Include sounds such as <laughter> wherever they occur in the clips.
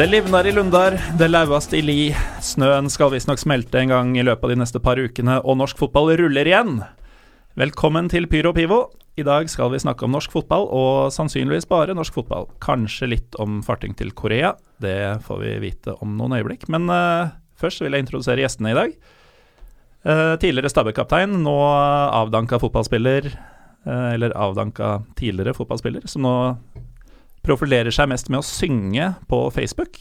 Det livner i lundar, det lauast i li. Snøen skal visstnok smelte en gang i løpet av de neste par ukene, og norsk fotball ruller igjen. Velkommen til Pyro Pivo. I dag skal vi snakke om norsk fotball, og sannsynligvis bare norsk fotball. Kanskje litt om farting til Korea, det får vi vite om noen øyeblikk. Men uh, først vil jeg introdusere gjestene i dag. Uh, tidligere Stabæk-kaptein, nå avdanka fotballspiller, uh, eller avdanka tidligere fotballspiller, som nå profilerer seg mest med å synge på Facebook.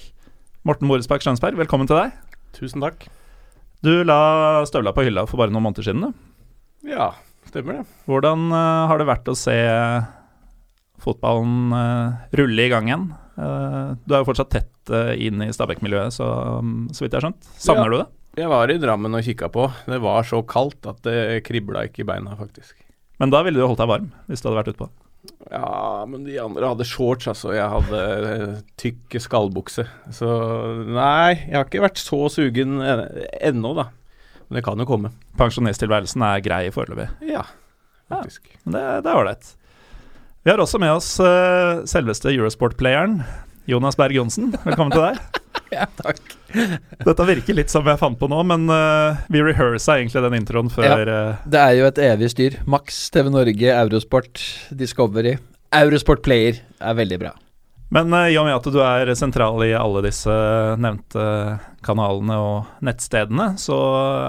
Morten Moresbakk Skjønsberg, velkommen til deg. Tusen takk. Du la støvla på hylla for bare noen måneder siden. Du. Ja, stemmer det. Hvordan uh, har det vært å se fotballen uh, rulle i gang igjen? Uh, du er jo fortsatt tett inn i Stabæk-miljøet, så, um, så vidt jeg har skjønt. Savner Ja. du det? Jeg var i Drammen og kikka på. Det var så kaldt at det kribla ikke i beina, faktisk. Men da ville du holdt deg varm, hvis du hadde vært utpå. Ja, men de andre hadde shorts, altså. Jeg hadde eh, tykk skallbukse. Så nei, jeg har ikke vært så sugen ennå, da. Men det kan jo komme. Pensjonisttilværelsen er grei foreløpig. Ja, faktisk. Ja, det, det er ålreit. Vi har også med oss uh, selveste Eurosport-playeren. Jonas Berg Johnsen, velkommen til deg. <laughs> Ja, takk. Dette virker litt som jeg fant på nå, men uh, vi rehearsa egentlig den introen før ja, Det er jo et evig styr. Max, TV Norge, Eurosport, Discovery. Eurosport Player er veldig bra. Men eh, i og med at du er sentral i alle disse nevnte kanalene og nettstedene, så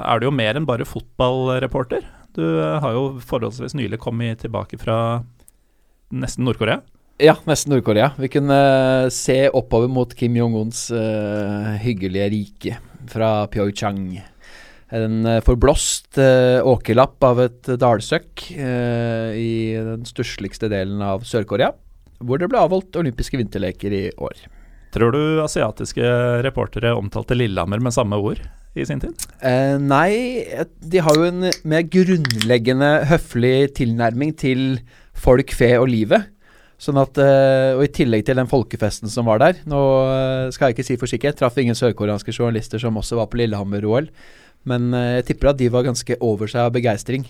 er du jo mer enn bare fotballreporter. Du eh, har jo forholdsvis nylig kommet tilbake fra nesten Nord-Korea. Ja, nesten Nord-Korea. Vi kunne eh, se oppover mot Kim Jong-uns uh, hyggelige rike fra Pyeongchang. En uh, forblåst uh, åkerlapp av et dalsøkk uh, i den stussligste delen av Sør-Korea, hvor det ble avholdt olympiske vinterleker i år. Tror du asiatiske reportere omtalte Lillehammer med samme ord i sin tid? Eh, nei, de har jo en mer grunnleggende høflig tilnærming til folk, fe og livet. Sånn at, eh, Og i tillegg til den folkefesten som var der Nå eh, skal jeg ikke si for sikkert, traff ingen sørkoreanske journalister som også var på Lillehammer-OL. Men eh, jeg tipper at de var ganske over seg av begeistring.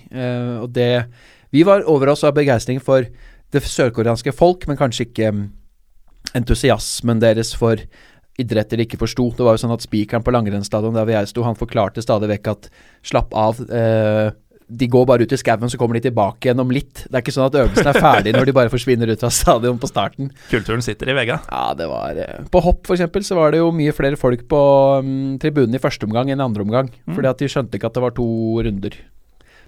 Og det Vi var over oss av begeistring for det sørkoreanske folk, men kanskje ikke mm, entusiasmen deres for idretter de ikke forsto. Det var jo sånn at spikeren på langrennsstadion der hvor jeg sto, han forklarte stadig vekk at slapp av. Eh, de går bare ut i skauen, så kommer de tilbake igjen om litt. Det er ikke sånn at øvelsen er ferdig når de bare forsvinner ut av stadion på starten. Kulturen sitter i vega Ja, det var eh, På hopp, eksempel, så var det jo mye flere folk på um, tribunen i første omgang enn i andre omgang. Fordi at de skjønte ikke at det var to runder.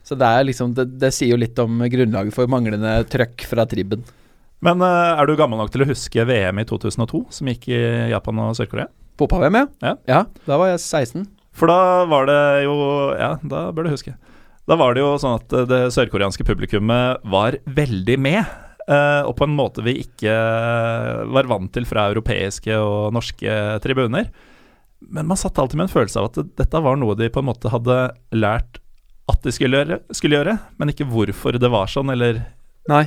Så det er liksom Det, det sier jo litt om grunnlaget for manglende trøkk fra tribben. Men uh, er du gammel nok til å huske VM i 2002, som gikk i Japan og Sør-Korea? Fotball-VM, Ja. ja. Da var jeg 16. For da var det jo Ja, da bør du huske. Da var det jo sånn at eh, det sørkoreanske publikummet var veldig med. eh, og på en måte vi ikke eh, var vant til fra europeiske og norske tribuner. Men man satt alltid med en følelse av at dette var noe de på en måte hadde lært at de skulle gjøre, skulle gjøre men ikke hvorfor det var sånn, eller Nei,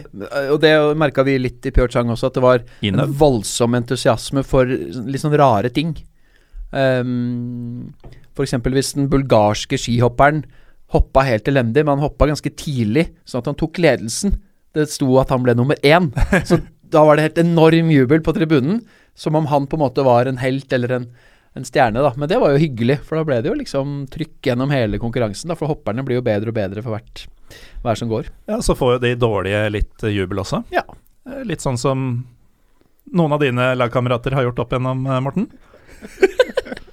og det merka vi litt i Pyeongchang også, at det var en voldsom entusiasme for litt sånn rare ting. Um, for eksempel hvis den bulgarske skihopperen hoppa helt elendig, men han hoppa ganske tidlig, sånn at han tok ledelsen. Det sto at han ble nummer én. <laughs> Så da var det helt enorm jubel på tribunen, som om han på en måte var en helt eller en, en stjerne, da. Men det var jo hyggelig, for da ble det jo liksom trykk gjennom hele konkurransen, da, for hopperne blir jo bedre og bedre for hvert hver som går. Ja, så får jo de dårlige litt jubel også. Ja. Eh, Litt sånn som noen av dine lagkamerater har gjort opp gjennom, eh, Morten. <laughs>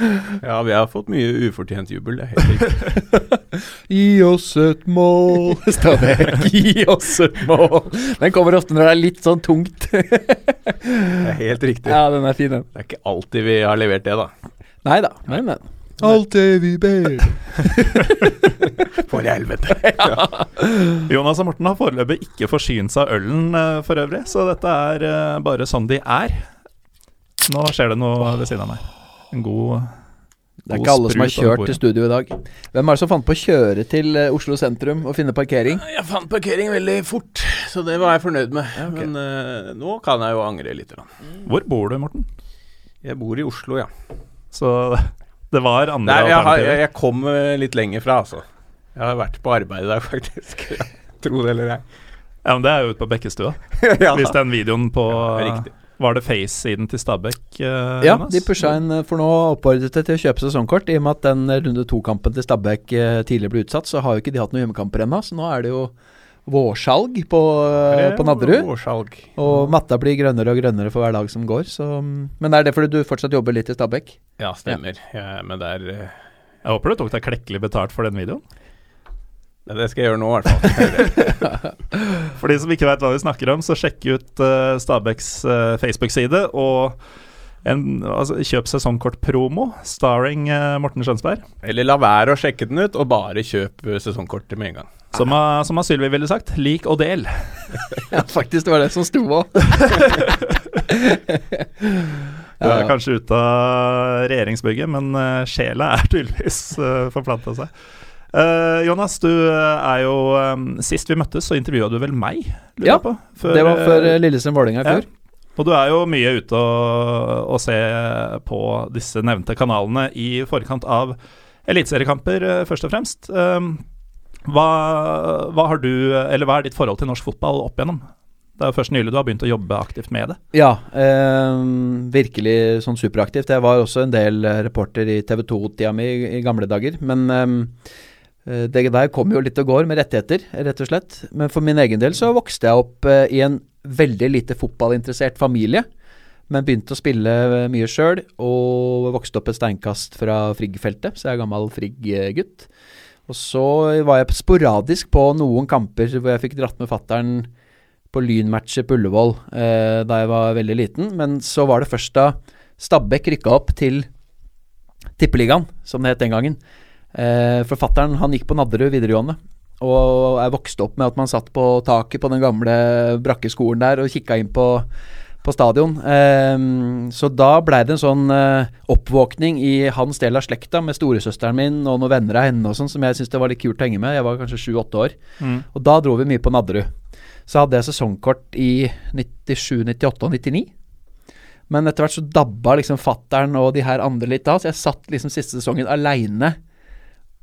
<laughs> Ja, vi har fått mye ufortjent jubel, det er helt riktig. <laughs> Gi oss et mål, <laughs> Stabæk. Gi oss et mål. Den kommer ofte når det er litt sånn tungt. Det er helt riktig. Ja, den er fin, den. Det er ikke alltid vi har levert det, da. Nei da. Men, men. Alt det vi ber. For helvete. Jonas og Morten har foreløpig ikke forsynt seg av ølen eh, for øvrig, så dette er eh, bare sånn de er. Nå skjer det noe ved siden av meg. En god Det er ikke alle som har kjørt til studio i dag. Hvem er det som fant på å kjøre til eh, Oslo sentrum og finne parkering? Jeg fant parkering veldig fort, så det var jeg fornøyd med. ok. Men uh, nå kan jeg jo angre litt. Da. Hvor bor du, Morten? Jeg bor i Oslo, ja. Så det var andre Nei, jeg, har, jeg, jeg kom eh, litt lenger fra, altså. Jeg har vært på arbeid der, <laughs> faktisk. Tro det eller ei. Ja, men det er jo ute på Bekkestua. <laughs> ja. Hvis den videoen på Ja, riktig. Var det Face-siden til Stabæk? eh, Ja, Jonas? de pusha inn eh, for nå oppfordret til å kjøpe sesongkort. I og med at den eh, runde to-kampen til Stabæk eh, tidligere ble utsatt, så har jo ikke de hatt noen hjemmekamper ennå. Så nå er det jo vårsalg på, eh, på Nadderud. Årsalg. Og matta blir grønnere og grønnere for hver dag som går. Så, mm, men er det fordi du fortsatt jobber litt i Stabæk? Ja, stemmer. Ja, men det er eh, Jeg håper du tok deg klekkelig betalt for den videoen. Det skal jeg gjøre nå, i hvert fall. <laughs> For de som ikke vet hva vi snakker om, så sjekk ut uh, Stabæks uh, Facebook-side og en, altså, kjøp sesongkort-promo starring uh, Morten Skjønsberg. Eller la være å sjekke den ut, og bare kjøp eh, sesongkortet med en gang. Som, uh, som Sylvi ville sagt, lik og del. <laughs> Ja, faktisk, det var det som sto òg. <laughs> Du er kanskje ute av regjeringsbygget, men eh, sjela er tydeligvis uh, forplanta seg. Eh, Jonas, du eh, er jo um, Sist vi møttes, så intervjua du vel meg? Ja, på, Før, det var før eh, eh, Lillestrøm-Vålerenga i ja. Og du er jo mye ute og, og ser på disse nevnte kanalene i forkant av eliteseriekamper, eh, først og fremst. Um, hva, hva har du, eller hva er ditt forhold til norsk fotball opp igjennom? Det er jo først nylig du har begynt å jobbe aktivt med det. Ja, eh, virkelig sånn superaktivt. Jeg var også en del eh, reporter i TV 2-tida mi i, i gamle dager. Men eh, det der kommer jo litt og går med rettigheter, rett og slett. Men for min egen del så vokste jeg opp eh, i en veldig lite fotballinteressert familie. Men begynte å spille eh, mye sjøl, og vokste opp et steinkast fra Frigg-feltet, så jeg er gammel Frigg-gutt. Og så var jeg sporadisk på noen kamper hvor jeg fikk dratt med fattern på lynmatcher på Ullevål eh, da jeg var veldig liten. Men så var det først da Stabæk rykka opp til Tippeligaen, som det het den gangen. Eh, Forfatteren han gikk på Nadderud videregående. Og jeg vokste opp med at man satt på taket på den gamle brakkeskolen der og kikka inn på, på stadion. Eh, så da blei det en sånn eh, oppvåkning i hans del av slekta med storesøsteren min og noen venner av henne og sånn, som jeg syntes det var litt kult å henge med. Jeg var kanskje sju-åtte år. Og da dro vi mye på Nadderud. Så hadde jeg sesongkort i 97, 98 og 99. Men etter hvert så dabba liksom fattern og de her andre litt av, så jeg satt liksom siste sesongen aleine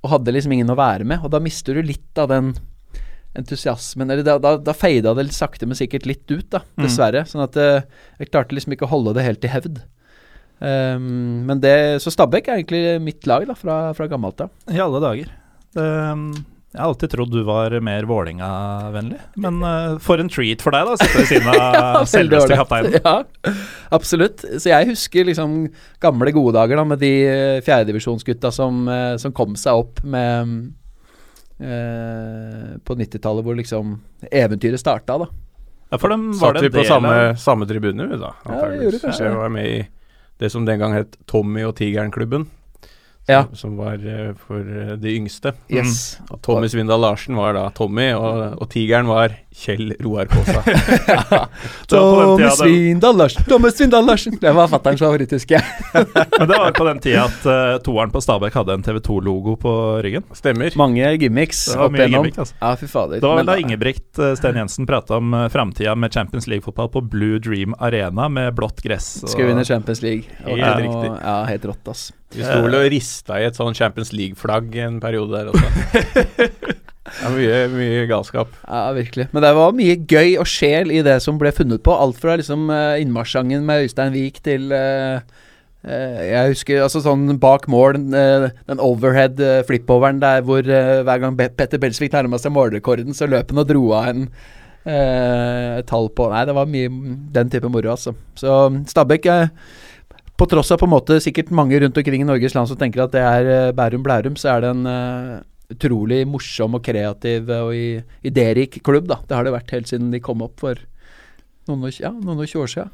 og hadde liksom ingen å være med. Og da mister du litt av den entusiasmen Eller da, da, da fada det sakte, men sikkert litt ut, da, dessverre. Sånn at eh, jeg klarte liksom ikke å holde det helt i hevd. Um, men det Så Stabæk er egentlig mitt lag da, fra, fra gammelt av. I alle dager. Det, jeg har alltid trodd du var mer Vålinga-vennlig. Men uh, for en treat for deg, da. Sitte ved siden av <laughs> selveste kapteinen. Ja, absolutt. Så jeg husker liksom gamle gode dager da med de eh, fjerdedivisjonsgutta som, eh, som kom seg opp med uh, På 90-tallet hvor liksom eventyret starta, da. Ja, for dem var Satt det vi en på del samme, av samme tribune, vi da? Ja, det gjorde vi kanskje Jeg var med i det som den gang het Tommy og Tigeren-klubben. Ja. Som var eh, for eh, de yngste. Yes. Og Tommy Svindal Larsen var da Tommy, og, og Tigeren var Kjell Roar Kaasa. <laughs> Thomas det- Svindal Larsen, Thomas Svindal Larsen! Det var fatterns favoritt, husker jeg. <laughs> Men det var på den tida at uh, toeren på Stabæk hadde en TV 2-logo på ryggen. Stemmer. Mange gimmicks opp igjennom. gimmick, altså. Ja, fy fader. Det var vel da Ingebrigt uh, Sten Jensen prata om uh, framtida med Champions League-fotball på Blue Dream Arena med blått gress. og- Skal vinne Champions League. Helt Og- riktig. Ja, helt rått, ass. Vi sto vel og rista i et sånn Champions League-flagg en periode der også. <laughs> Ja, mye, mye galskap. Ja, virkelig. Men det var mye gøy og sjel i det som ble funnet på. Alt fra liksom uh, innmarsjsangen med Øystein Wiik til uh, uh, Jeg husker altså sånn bak mål, uh, den overhead flipoveren der hvor eh, hver gang Petter Belsvik nærma seg målrekorden, så løp han og dro av en eh, tall på Nei, det var mye den type moro, altså. Så Stabæk eh, på tross av på en måte sikkert mange rundt omkring i Norges land som tenker at det er eh, Bærum Blærum, så er det en eh, utrolig morsom og kreativ og i- idérik klubb, da. Det har det vært helt siden de kom opp for noen og, ja, noen og 20 år siden.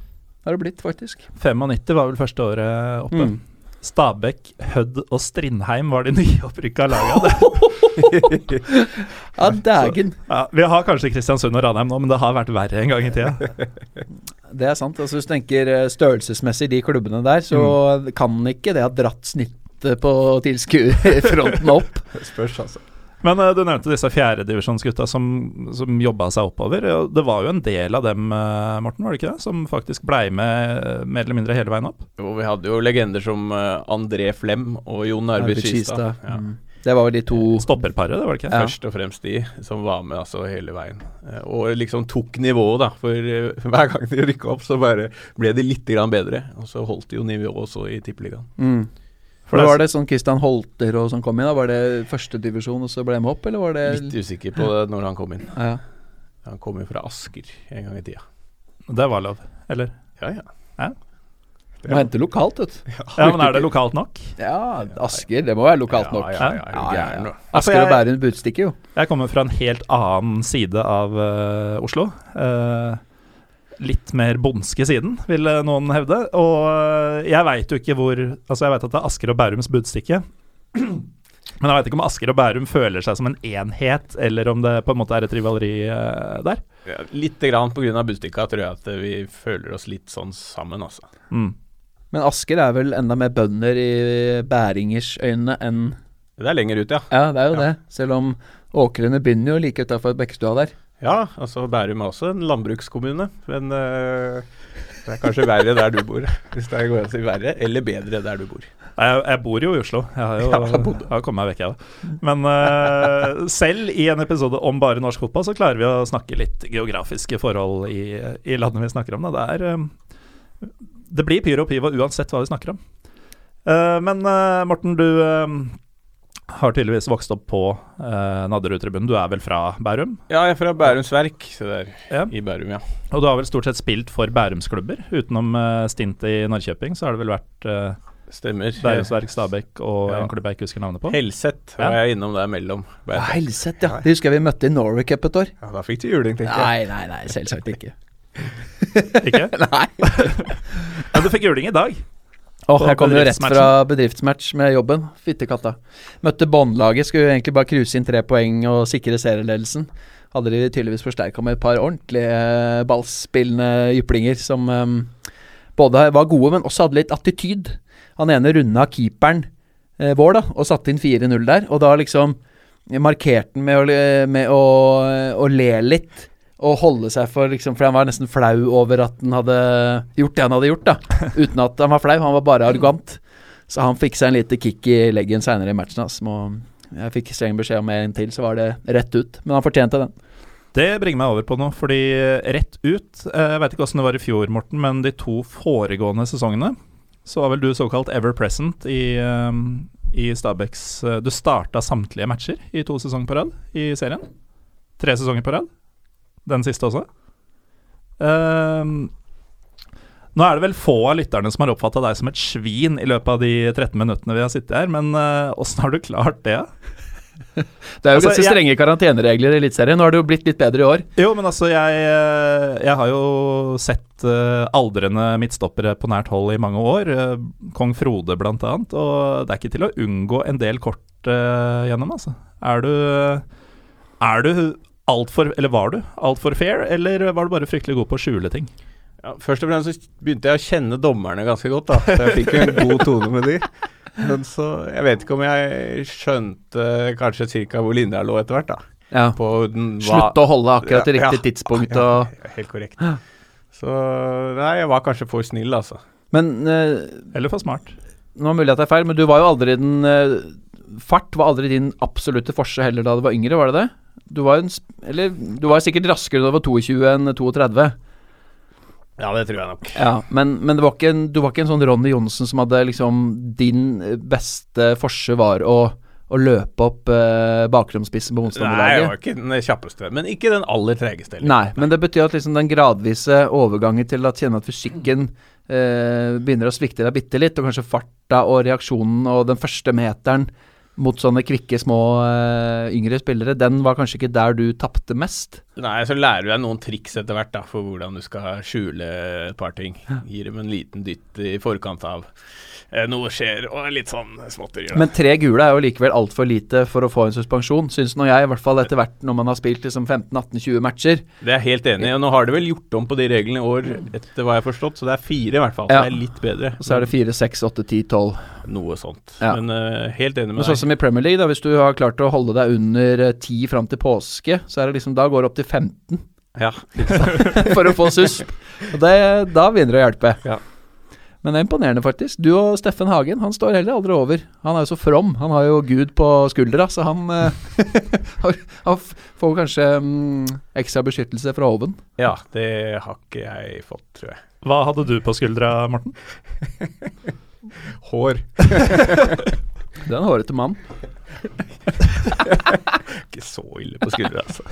Det har det blitt, faktisk. 95 var vel første året oppe. Mm. Stabæk, Hødd og Strindheim var de nyopprykka laga. <laughs> Ja, dægen. Ja, vi har kanskje Kristiansund og Ranheim nå, men det har vært verre en gang i tida. Det er sant. Altså, hvis du tenker eh, størrelsesmessig de klubbene der, så kan ikke det ha dratt snittet på tilskuerfronten opp. <laughs> Spørs, altså. Men uh, du nevnte disse fjerdedivisjonsgutta som, som jobba seg oppover. Det var jo en del av dem, uh, Morten, var det ikke det? Som faktisk blei med eh, mer eller mindre hele veien opp? Jo, vi hadde jo legender som uh, André Flem og Jon Arvid Skistad. Ja. Mm. Det var de to Stopperparet, det var det ikke? Ja. Først og fremst de som var med altså hele veien. Og liksom tok nivået, da. For <laughs> hver gang de rykka opp, så bare ble de litt grann bedre. Og så holdt de jo nivået også i Tippeligaen. mm. For det Var det sånn Christian Holter og sånn kom inn? da? Var det førstedivisjon og så ble de opp, eller var det Litt usikker på det når han kom inn. ja. Han kom jo fra Asker en gang i tida. Det var lov, eller? Ja, ja. Det må hente lokalt, vet du. Ja, men er det lokalt nok? Ja, Asker. Det må være lokalt nok. Ja, ja, ja, Ja, ja, ja, ja. Asker og Bærum budstikke, jo. Jeg kommer fra en helt annen side av uh, Oslo. Eh, litt mer bondske siden, vil eh, noen hevde. Og eh, jeg veit jo ikke hvor Altså, jeg veit at det er Asker og Bærums budstikke. <clears throat> Men jeg veit ikke om Asker og Bærum føler seg som en enhet, eller om det på en måte er et rivaleri eh, der. Ja, litt grann pga. Budstikka tror jeg at vi føler oss litt sånn sammen, altså. Mm. Men Asker er vel enda mer bønder i bæringers øyne enn Det er lenger ut, ja. Ja, det er jo Ja. det. Selv om åkrene begynner jo like utafor Bekkestua der. Ja, altså Bærum er også en landbrukskommune, men uh, det er kanskje verre der du bor. Hvis det går an å si verre, eller bedre der du bor. Jeg, jeg bor jo i Oslo. Jeg har jo <laughs> Ja, jeg har kommet meg vekk, jeg da. Men uh, selv i en episode om bare norsk fotball, så klarer vi å snakke litt geografiske forhold i, i landet vi snakker om. Det, er, um, det blir pyro og pivo uansett hva vi snakker om. Uh, men Morten, du har tydeligvis vokst opp på eh, Nadderud-tribunen. Du er vel fra Bærum? Ja, jeg er fra Bærums Verk, så det er Ja. i Bærum, ja. Og du har vel stort sett spilt for Bærumsklubber? Utenom eh, stintet i Norrköping, så har det vel vært eh, Stemmer. Bærumsverk, Stabæk og Ja. en klubb jeg ikke husker navnet på? Helseth Ja. var jeg innom der mellom. Ja, Helset, Helseth, ja. Det husker jeg vi møtte i Norway Cup et år. Ja, da fikk du juling, tenker jeg. Nei, nei, nei, selvsagt ikke. Ikke? <laughs> nei. <laughs> Men du fikk juling i dag. Åh, På jeg kom jo rett fra bedriftsmatch med jobben. Fyttekatta. Møtte båndlaget, skulle egentlig bare cruise inn tre poeng og sikre serieledelsen. Hadde de tydeligvis forsterka med et par ordentlige eh, ballspillende jyplinger som um, både var gode, men også hadde litt attityd. Han ene runda keeperen eh, vår, da, og satte inn 4-0 der. Og da liksom markerte han med, å, med å, å le litt. Og holde seg for liksom For han var nesten flau over at han hadde gjort det han hadde gjort, da. <laughs> Uten at han var flau, han var bare arrogant. Så han fikk seg en lite kick i leggen seinere i matchen. Altså. Og jeg fikk streng beskjed om en til, så var det rett ut. Men han fortjente den. Det bringer meg over på noe, fordi rett ut eh, Jeg vet ikke åssen det var i fjor, Morten, men de to foregående sesongene så var vel du såkalt ever present i, eh, i Stabæks eh, Du starta samtlige matcher i to sesonger på rad i serien. Tre sesonger på rad. Den siste også. Uh, nå er det vel få av lytterne som har oppfatta deg som et svin i løpet av de 13 minuttene vi har sittet her, men åssen har du klart det? <laughs> Det er jo Altså, ganske jeg- strenge karanteneregler i Eliteserien. Nå har det jo blitt litt bedre i år. Jo, men altså, jeg, eh, jeg har jo sett uh, aldrende midtstoppere på nært hold i mange år. Uh, Kong Frode, blant annet. Og det er ikke til å unngå en del kort uh, gjennom, altså. Er du Er du altfor Eller var du altfor fair, eller var du bare fryktelig god på å skjule ting? Ja, først og fremst så begynte jeg å kjenne dommerne ganske godt, da. Så jeg fikk jo en god tone med de. Men så Jeg vet ikke om jeg skjønte kanskje cirka hvor linja lå etter hvert, da. Ja. På den, hva- Slutte å holde akkurat til riktig ja, tidspunkt og ja, Helt korrekt. Så nei, jeg var kanskje for snill, altså. Men eh, Eller for smart? Nå er det mulig at det er feil, men du var jo aldri den eh, Fart var aldri din absolutte forse heller da du var yngre, var det det? Du var en Eller du var sikkert raskere da du var 22 enn 32. Ja, det tror jeg nok. Ja, men, men det var en, du var ikke en sånn Ronny Johnsen som hadde liksom Din eh, beste forse var å, å løpe opp eh, bakromspissen på Nei, jeg motstanderlaget. var ikke den kjappeste, men ikke den aller tregeste heller. Nei, men det betyr at liksom den gradvise overgangen til å kjenne at fysikken eh, begynner å svikte deg bitte litt, og kanskje farta og reaksjonen og den første meteren mot sånne kvikke, små uh, yngre spillere, den var kanskje ikke der du tapte mest. Nei, så lærer du deg noen triks etter hvert da, for hvordan du skal skjule et par ting. Gir dem en liten dytt i forkant av eh, noe skjer, og litt sånn småtteri. Men tre gule er jo likevel altfor lite for å få en suspensjon, syns nå jeg, i hvert fall etter hvert når man har spilt liksom 15-18-20 matcher. Det er jeg helt enig i. Og nå har de vel gjort om på de reglene i år, etter hva jeg har forstått, så det er fire i hvert fall. Så Ja. det er litt bedre. Og så er det 4, 6, 8, 10, 12. Noe sånt. Ja. Men uh, helt enig Men deg. sånn som i Premier League, da, hvis du har klart å holde deg under ti 10 fram til påske, så er det liksom da går det opp til 15 Ja. <laughs> for å få susp. Og det, da begynner det å hjelpe. Ja. Men det er imponerende, faktisk. Du og Steffen Hagen, han står heller aldri over. Han er jo så from. Han har jo Gud på skuldra, så han, eh, <laughs> han får kanskje um, ekstra beskyttelse fra oven. ja, det har ikke jeg fått, tror jeg. Hva hadde du på skuldra, Morten? <laughs> Hår. Det er en hårete mann. <laughs> Ikke så ille på skuldra, altså.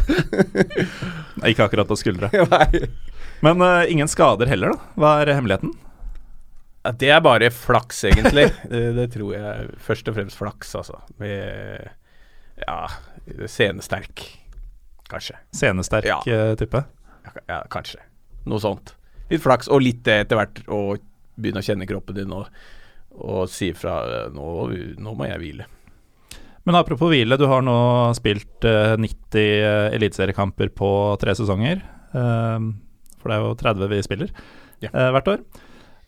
Nei, Ikke akkurat på skuldra. <laughs> Men uh, ingen skader heller, da. Hva er hemmeligheten? Det er bare flaks, egentlig. <laughs> det, det tror jeg først og fremst flaks, altså. Med ja, scenesterk, kanskje. Scenesterk Ja. eh, type? Ja, ja, kanskje. Noe sånt. Litt flaks, og litt det etter hvert å begynne å kjenne kroppen din og, og si fra nå, nå må jeg hvile. Men apropos hvile, du har nå spilt eh, 90 eh, eliteseriekamper på tre sesonger. Eh, for det er jo 30 vi spiller Ja. eh, hvert år.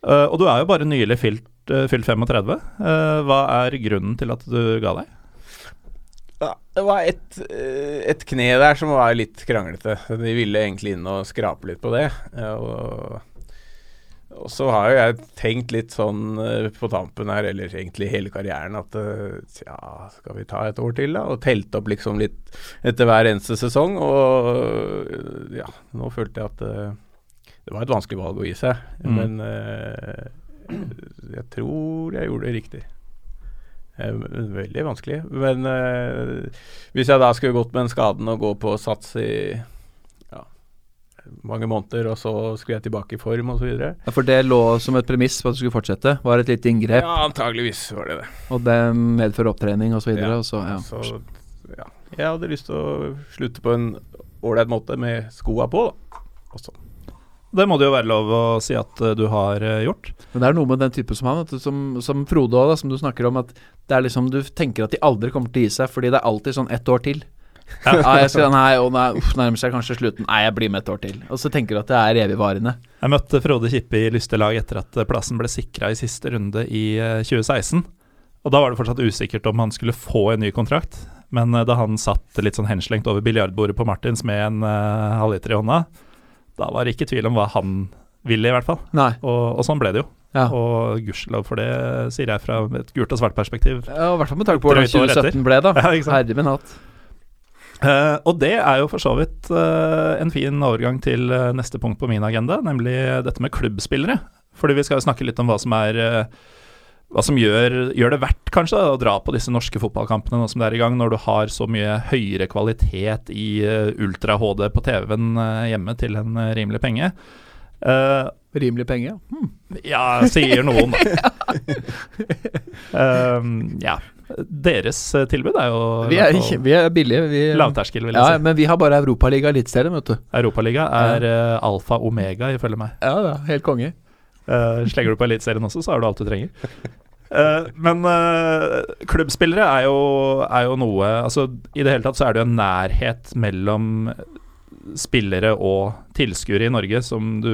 Eh, og du er jo bare nylig fylt, eh, fylt 35. Eh, hva er grunnen til at du ga deg? Ja, det var et, eh, et kne der som var litt kranglete. De ville egentlig inn og skrape litt på det. Og, og så har jo jeg tenkt litt sånn eh, på tampen her, eller egentlig hele karrieren, at eh, ja, skal vi ta et år til, da? Og telte opp liksom litt etter hver eneste sesong. Og eh, ja, nå følte jeg at det var et vanskelig valg å gi seg. Mm. Men jeg tror jeg gjorde det riktig. Veldig vanskelig. Men hvis jeg da skulle gått med den skaden og gå på sats i mange måneder, og så skulle jeg tilbake i form osv. Ja, For det lå som et premiss for at du skulle fortsette. Var et lite inngrep, Ja, antageligvis var det det. og det medfører opptrening osv. Ja, Og så, ja. Så, ja. Jeg hadde lyst til å slutte på en ålreit måte med skoa på, da. Også. Det må det jo være lov å si at eh, du har eh, gjort. Men det er noe med den typen som han, du, som, som Frode òg, som du snakker om, at det er liksom du tenker at de aldri kommer til å gi seg, fordi det er alltid sånn ett år til. Ja, jeg skal, nei, å nei, uff, nærmer seg kanskje slutten. Nei, jeg blir med et år til. Og så tenker du at det er evigvarende. Jeg møtte Frode Kippe i lystelag etter at eh, plassen ble sikra i siste runde i eh, 2016. Og da var det fortsatt usikkert om han skulle få en ny kontrakt. Men eh, da han satt litt sånn henslengt over biljardbordet på Martins med en uh, halvliter i hånda, da var det ikke tvil om hva han ville, i hvert fall. Og, og sånn ble det jo. Ja. Og gudskjelov for det, sier jeg fra et gult og svart perspektiv. Ja, I hvert fall med tanke på hvordan Drøyt etter. 2017 ble, da. <laughs> Ja. Herre min hatt. Eh, og det er jo for så vidt uh, en fin overgang til uh, neste punkt på min agenda, nemlig dette med klubbspillere. Fordi vi skal jo snakke litt om hva som er Hva som gjør, gjør det verdt, kanskje, å dra på disse norske fotballkampene nå som det er i gang, når du har så mye høyere kvalitet i ultra-HD på TV-en hjemme til en rimelig penge. Uh, Rimelig penge. ja. Hm. ja, sier noen, <laughs> da. <laughs> Um, ja. Deres eh, tilbud er jo Vi er, ikke, fall vi er billige. Vi, lavterskel, vil jeg ja, si. men vi har bare Europaliga Eliteserien, vet du. Europaliga er eh, alfa omega, ifølge meg. Ja, ja, helt konge. Uh, slenger du på Eliteserien også, så har du alt du trenger. Uh, men klubbspillere er jo, er jo noe Altså, i det hele tatt så er det jo en nærhet mellom spillere og tilskuere i Norge som du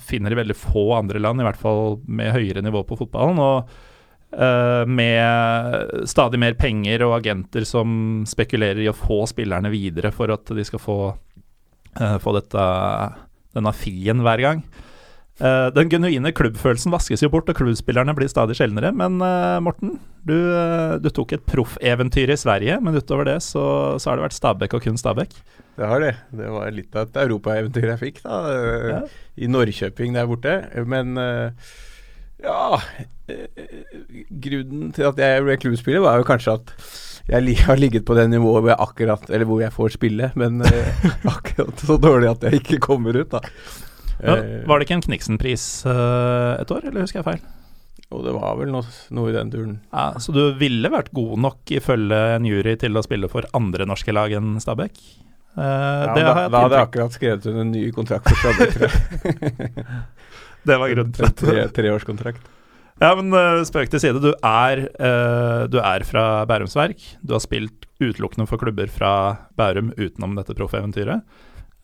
finner i veldig få andre land, i hvert fall med høyere nivå på fotballen. Og eh, med stadig mer penger og agenter som spekulerer i å få spillerne videre for at de skal få, uh, få dette, denne fien hver gang. Uh, den genuine klubbfølelsen vaskes jo bort, og klubbspillerne blir stadig sjeldnere. Men Morten, du, du tok et proffeventyr i Sverige, men utover det så, så har det vært Stabæk og kun Stabæk. Det har det. Det var litt av et europaeventyr jeg fikk da, Ja. i Norrköping der borte. Men ja Grunnen til at jeg ble klubbspiller, var jo kanskje at jeg har ligget på det nivået hvor jeg akkurat Eller hvor jeg får spille, men eh, <laughs> akkurat så dårlig at jeg ikke kommer ut, da. Ja, Eh, var det ikke en Kniksen-pris eh, et år, eller husker jeg feil? og det var vel noe, noe i den turen. Ja, så du ville vært god nok ifølge en jury til å spille for andre norske lag enn Stabæk? Eh, Ja, det da, har jeg da hadde jeg akkurat skrevet under en ny kontrakt for Stabæk. <laughs> Det var grunnen til En <laughs> tre, treårskontrakt. Ja, men uh, spøk til side. Du er, uh, du er fra Bærums Verk. Du har spilt utelukkende for klubber fra Bærum utenom dette proffeventyret.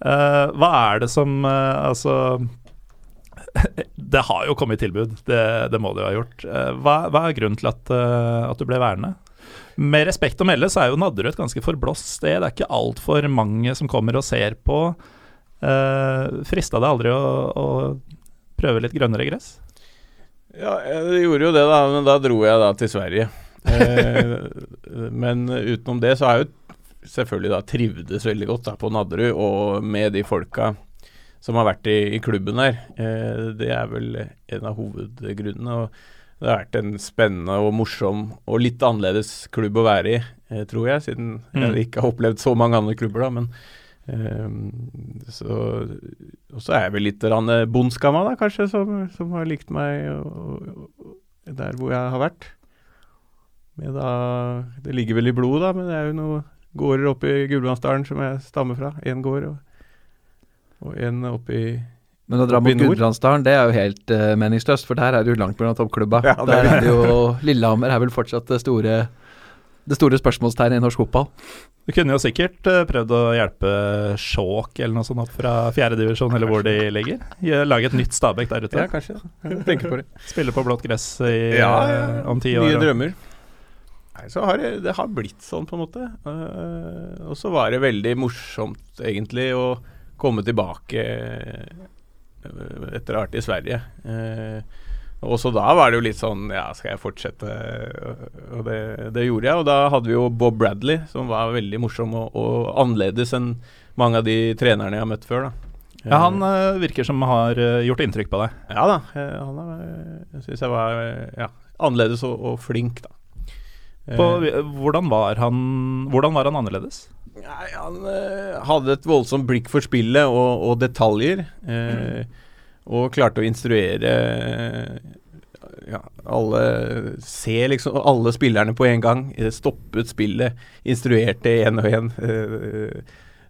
Uh, hva er det som Altså <laughs> Det har jo kommet tilbud, det, det må det jo ha gjort. Hva, hva er grunnen til at, at du ble værende? Med respekt å melde så er jo Nadderud et ganske forblåst sted. Det er ikke altfor mange som kommer og ser på. Uh, Frista det aldri å, å prøve litt grønnere gress? Ja, jeg gjorde jo det, da. Men da dro jeg da til Sverige. Eh, men utenom det så har jeg jo selvfølgelig da trivdes veldig godt da på Nadderud, og med de folka som har vært i, i klubben her. Eh, det er vel en av hovedgrunnene. og det har vært en spennende og morsom og litt annerledes klubb å være i, eh, tror jeg, siden Mm. jeg ikke har opplevd så mange andre klubber, da. Men så Og så er jeg vel litt bondskamma, da, kanskje, som, som har likt meg og, og, der hvor jeg har vært. Med da, det ligger vel i blodet, da, men det er jo noen gårder oppe i Gudbrandsdalen som jeg stammer fra. Én gård og, og en oppe i Men å dra mot. Gudbrandsdalen, det er jo helt uh, meningsløst, for der er det jo langt mellom toppklubba. Ja, er der er det jo Lillehammer er vel fortsatt det store det store spørsmålstegnet i norsk fotball. Du kunne jo sikkert eh, prøvd å hjelpe Skjåk eller noe sånt opp fra fjerdedivisjon, eller hvor de ligger. Lage et nytt Stabæk der ute. Ja, kanskje. Jeg <laughs> tenker på det. Spille på blått gress i, Ja, ja, om ti år. Nye drømmer. Nei, så har det, det har blitt sånn, på en måte. Eh, og så var det veldig morsomt, egentlig, å komme tilbake eh, etter å ha vært i Sverige. Eh, og også da var det jo litt sånn Ja, skal jeg fortsette? Og det, det gjorde jeg. Og da hadde vi jo Bob Bradley, som var veldig morsom og, og annerledes enn mange av de trenerne jeg har møtt før. da Ja, han eh, virker som har eh, gjort inntrykk på deg. Ja da, eh, han jeg syns jeg var ja, annerledes og, og flink, da. På, hvordan, var han, hvordan var han annerledes? Nei, han hadde et voldsomt blikk for spillet og, og detaljer. eh, Og klarte å instruere ja, alle Se liksom alle spillerne på en gang. eh, Stoppet spillet, instruerte én og én. eh,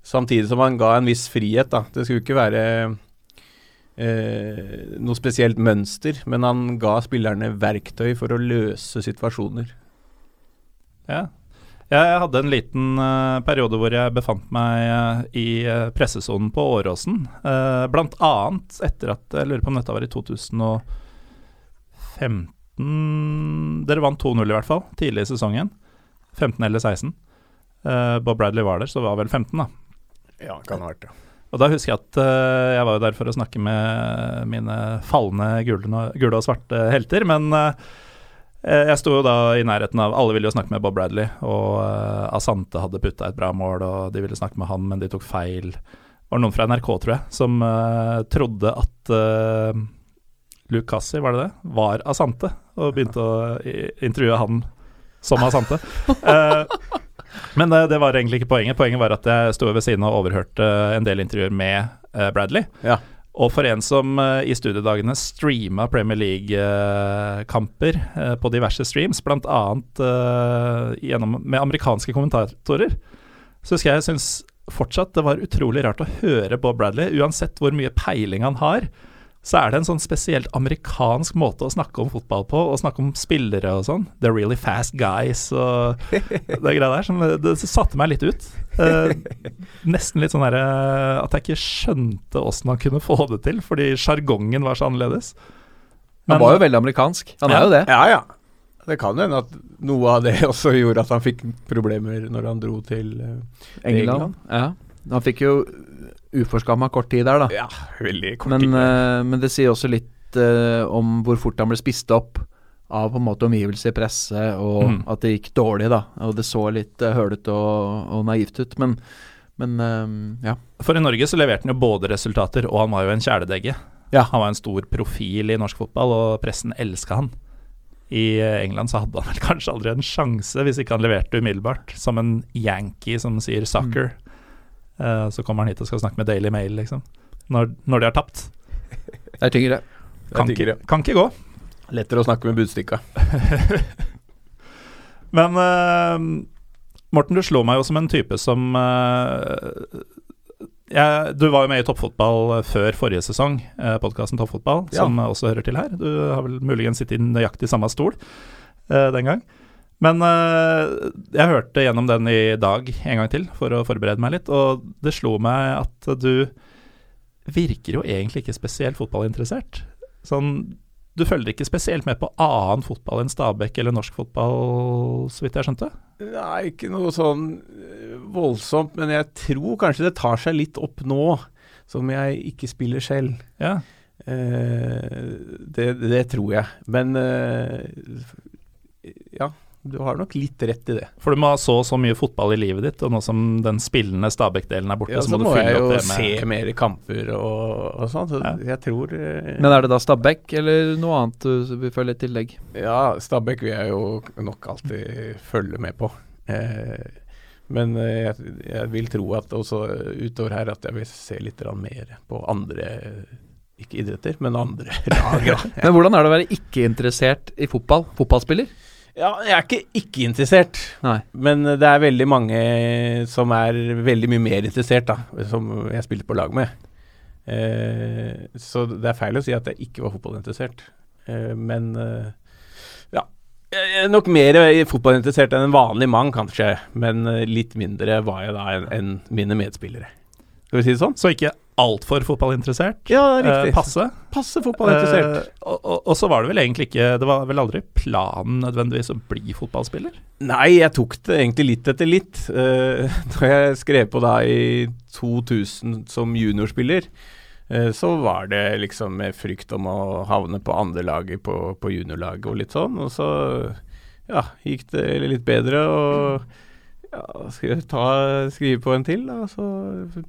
samtidig som han ga en viss frihet, da. Det skulle ikke være eh, noe spesielt mønster, men han ga spillerne verktøy for å løse situasjoner. Ja. Jeg hadde en liten uh, periode hvor jeg befant meg uh, i uh, pressesonen på Åråsen. Uh, blant annet etter at Jeg lurer på om dette var i 2015 Dere vant 2-0 i hvert fall, tidlig i sesongen. 15 eller 16. Eh, Bob Bradley var der, så det var vel 15, da. Ja, kan ha vært det. Og da husker jeg at eh, jeg var jo der for å snakke med mine falne gule, gule og svarte helter, men eh, jeg sto jo da i nærheten av Alle ville jo snakke med Bob Bradley, og eh, Asante hadde putta et bra mål, og de ville snakke med han, men de tok feil. Det var noen fra NRK, tror jeg, som uh, trodde at uh, Luke var det det, var Asante, og begynte å intervjue han som Asante. uh, <laughs> men det, det var egentlig ikke poenget. Poenget var at jeg sto ved siden og overhørte en del intervjuer med eh, Bradley. Ja. Og for en som eh, i studiedagene streama Premier League-kamper eh, på diverse streams, bl.a. Uh, gjennom, med amerikanske kommentatorer, så husker jeg jeg syns fortsatt det var utrolig rart å høre Bob Bradley. Uansett hvor mye peiling han har, så er det en sånn spesielt amerikansk måte å snakke om fotball på, og snakke om spillere og sånn. The really fast guys og <laughs> det greia der. Som, det satte meg litt ut. Eh, nesten litt sånn derre at jeg ikke skjønte åssen han kunne få det til, fordi sjargongen var så annerledes. Han var jo veldig amerikansk. Han Ja. er jo det. Ja, ja. Det kan jo hende at noe av det <laughs> også gjorde at han fikk problemer når han dro til England. England. Ja. Han fikk jo uforskamma kort tid der, da. Ja, veldig kort Men, tid. Uh, men det sier også litt uh, om hvor fort han ble spist opp av på en måte omgivelser, presse, og Mm. at det gikk dårlig, da. Og det så litt uh, hølete og, og naivt ut. Men, men eh, ja. For i Norge så leverte han jo både resultater, og han var jo en kjæledegge. Ja. Han var en stor profil i norsk fotball, og pressen elska han. I eh, England så hadde han vel kanskje aldri en sjanse hvis ikke han leverte umiddelbart, som en yankee som sier 'soccer'. Eh, så kommer han hit og skal snakke med Daily Mail, liksom. Når, når de har tapt. Det er tyngre. Det Kan er ikke, tyngre. kan ikke gå. Lettere å snakke med budstikka. <laughs> Men uh, Morten, du slo meg jo som en type som uh, jeg, Du var jo med i Toppfotball før forrige sesong, uh, podkasten Toppfotball, Ja. som også hører til her. Du har vel muligens sittet i nøyaktig samme stol uh, den gang. Men uh, jeg hørte gjennom den i dag en gang til for å forberede meg litt, og det slo meg at du virker jo egentlig ikke spesielt fotballinteressert. Sånn, du følger ikke spesielt med på annen fotball enn Stabæk eller norsk fotball, så vidt jeg skjønte? Nei, ikke noe sånn eh, voldsomt, men jeg tror kanskje det tar seg litt opp nå, som jeg ikke spiller selv. Ja. Uh, det, det tror jeg. Men uh, ja, du har nok litt rett i det. For du må ha så og så mye fotball i livet ditt, og nå som den spillende Stabæk-delen er borte, Ja, så så må du fylle opp det med Så må jeg jo se mer kamper og, og sånn, så Ja. jeg tror eh, Men er det da Stabæk eller noe annet du vil følge i tillegg? Ja, Stabæk vil jeg jo nok alltid følge med på. Eh, men eh, jeg, jeg vil tro at også utover her at jeg vil se litt mer på andre ikke idretter, men andre <laughs> lag. Men hvordan er det å være ikke-interessert i fotball? Fotballspiller? Ja, jeg er ikke ikke-interessert, Nei. men det er veldig mange som er veldig mye mer interessert, da, som jeg spilte på lag med. Eh, så det er feil å si at jeg ikke var fotballinteressert. Eh, men eh, ja. Jeg er nok mer fotballinteressert enn en vanlig mann, kanskje. Men eh, litt mindre var jeg da enn en mine medspillere. Skal vi si det sånn? Så ikke altfor fotballinteressert. Ja, riktig. Eh, riktig. passe. Passe fotballinteressert. Eh, og, og, og så var det vel egentlig ikke Det var vel aldri planen nødvendigvis å bli fotballspiller? Nei, jeg tok det egentlig litt etter litt. Uh, <laughs> da jeg skrev på da i 2000 som juniorspiller, uh, så var det liksom med frykt om å havne på andrelaget på, på juniorlaget og litt sånn. Og så ja, gikk det litt bedre, og ja, skal jeg ta, skrive på en til, da. Så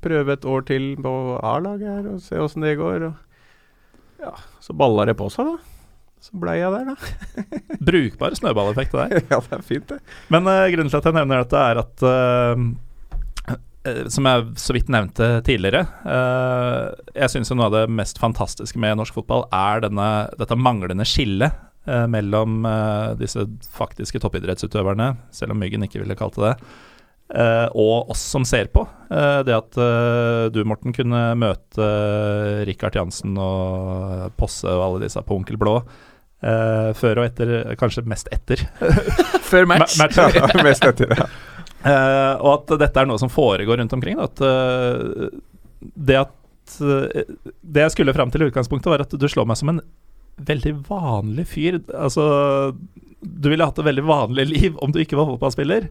prøve et år til på A-laget her og se åssen det går. Og ja, så balla det på seg, da. Så blei jeg der, da. <laughs> Brukbar snøballeffekt det der. <laughs> ja, det er fint, det. Men uh, grunnen til at jeg nevner dette, er at eh, Som jeg så vidt nevnte tidligere Jeg syns noe av det mest fantastiske med norsk fotball er denne, dette manglende skillet mellom eh, disse faktiske toppidrettsutøverne, selv om Myggen ikke ville kalt det det, eh, og oss som ser på. Eh, det at eh, du, Morten, kunne møte uh, Rikard Jansen og Posse og alle disse på Onkel Blå. eh, før og etter, kanskje mest etter, <laughs> Før match. Ma- match. <laughs> Ja, mest etter ja. Eh, og at dette er noe som foregår rundt omkring. da, At eh, det at eh, Det jeg skulle fram til i utgangspunktet, var at du slår meg som en veldig vanlig fyr. Altså Du ville hatt et veldig vanlig liv om du ikke var fotballspiller.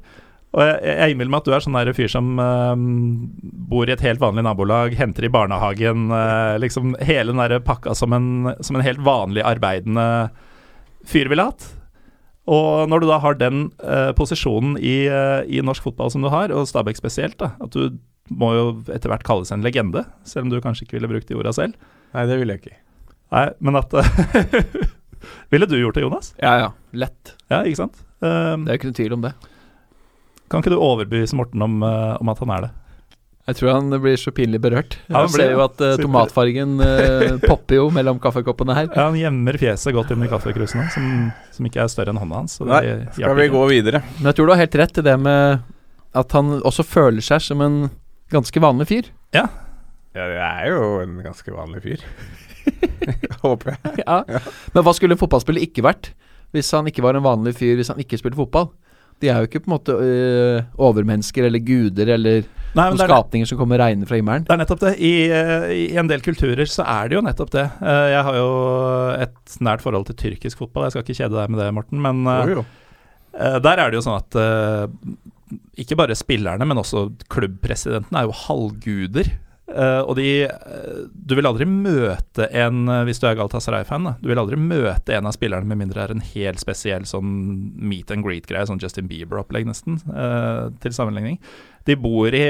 Og jeg, jeg innbiller meg at du er sånn der fyr som uh, bor i et helt vanlig nabolag, henter i barnehagen, Uh, liksom hele den der pakka som en, som en helt vanlig arbeidende fyr ville hatt. Og når du da har den uh, posisjonen i, eh, i norsk fotball som du har, og Stabæk spesielt, da, at du må jo etter hvert kalles en legende, selv om du kanskje ikke ville brukt de orda selv. Nei, det ville jeg ikke. Nei, men at <laughs> Ville du gjort det, Jonas? Ja, ja. Lett. Ja, ikke sant? Um, Det er jo ikke noe tvil om det. kan ikke du overbevise Morten om, uh, om at han er det? Jeg tror han blir så pinlig berørt. Ja, han ser jo at uh, tomatfargen uh, <laughs> popper jo mellom kaffekoppene her. Ja, Han gjemmer fjeset godt inn i kaffekrusene, som, som ikke er større enn hånda hans. så det Nei, skal vi gå videre? Men jeg tror du har helt rett i det med at han også føler seg som en ganske vanlig fyr. Ja, det er jo en ganske vanlig fyr. <laughs> Håper jeg. Ja. Men hva skulle en fotballspiller ikke vært hvis han ikke var en vanlig fyr, hvis han ikke spilte fotball? De er jo ikke på en måte øh, overmennesker eller guder eller Nei, noen er, skapninger som kommer regnende fra himmelen. det er nettopp det. I, eh, I en del kulturer så er det jo nettopp det. Eh, Jeg har jo et nært forhold til tyrkisk fotball. Jeg skal ikke kjede deg med det, Morten. Men eh, Jo, jo. Der er det jo sånn at ikke bare spillerne, men også klubbpresidenten er jo halvguder. Eh, og de eh, Du vil aldri møte en, eh, hvis du er Galatasaray-fan, du vil aldri møte en av spillerne med mindre det er en helt spesiell sånn meet and greet-greie, sånn Justin Bieber-opplegg nesten, til sammenligning. De bor i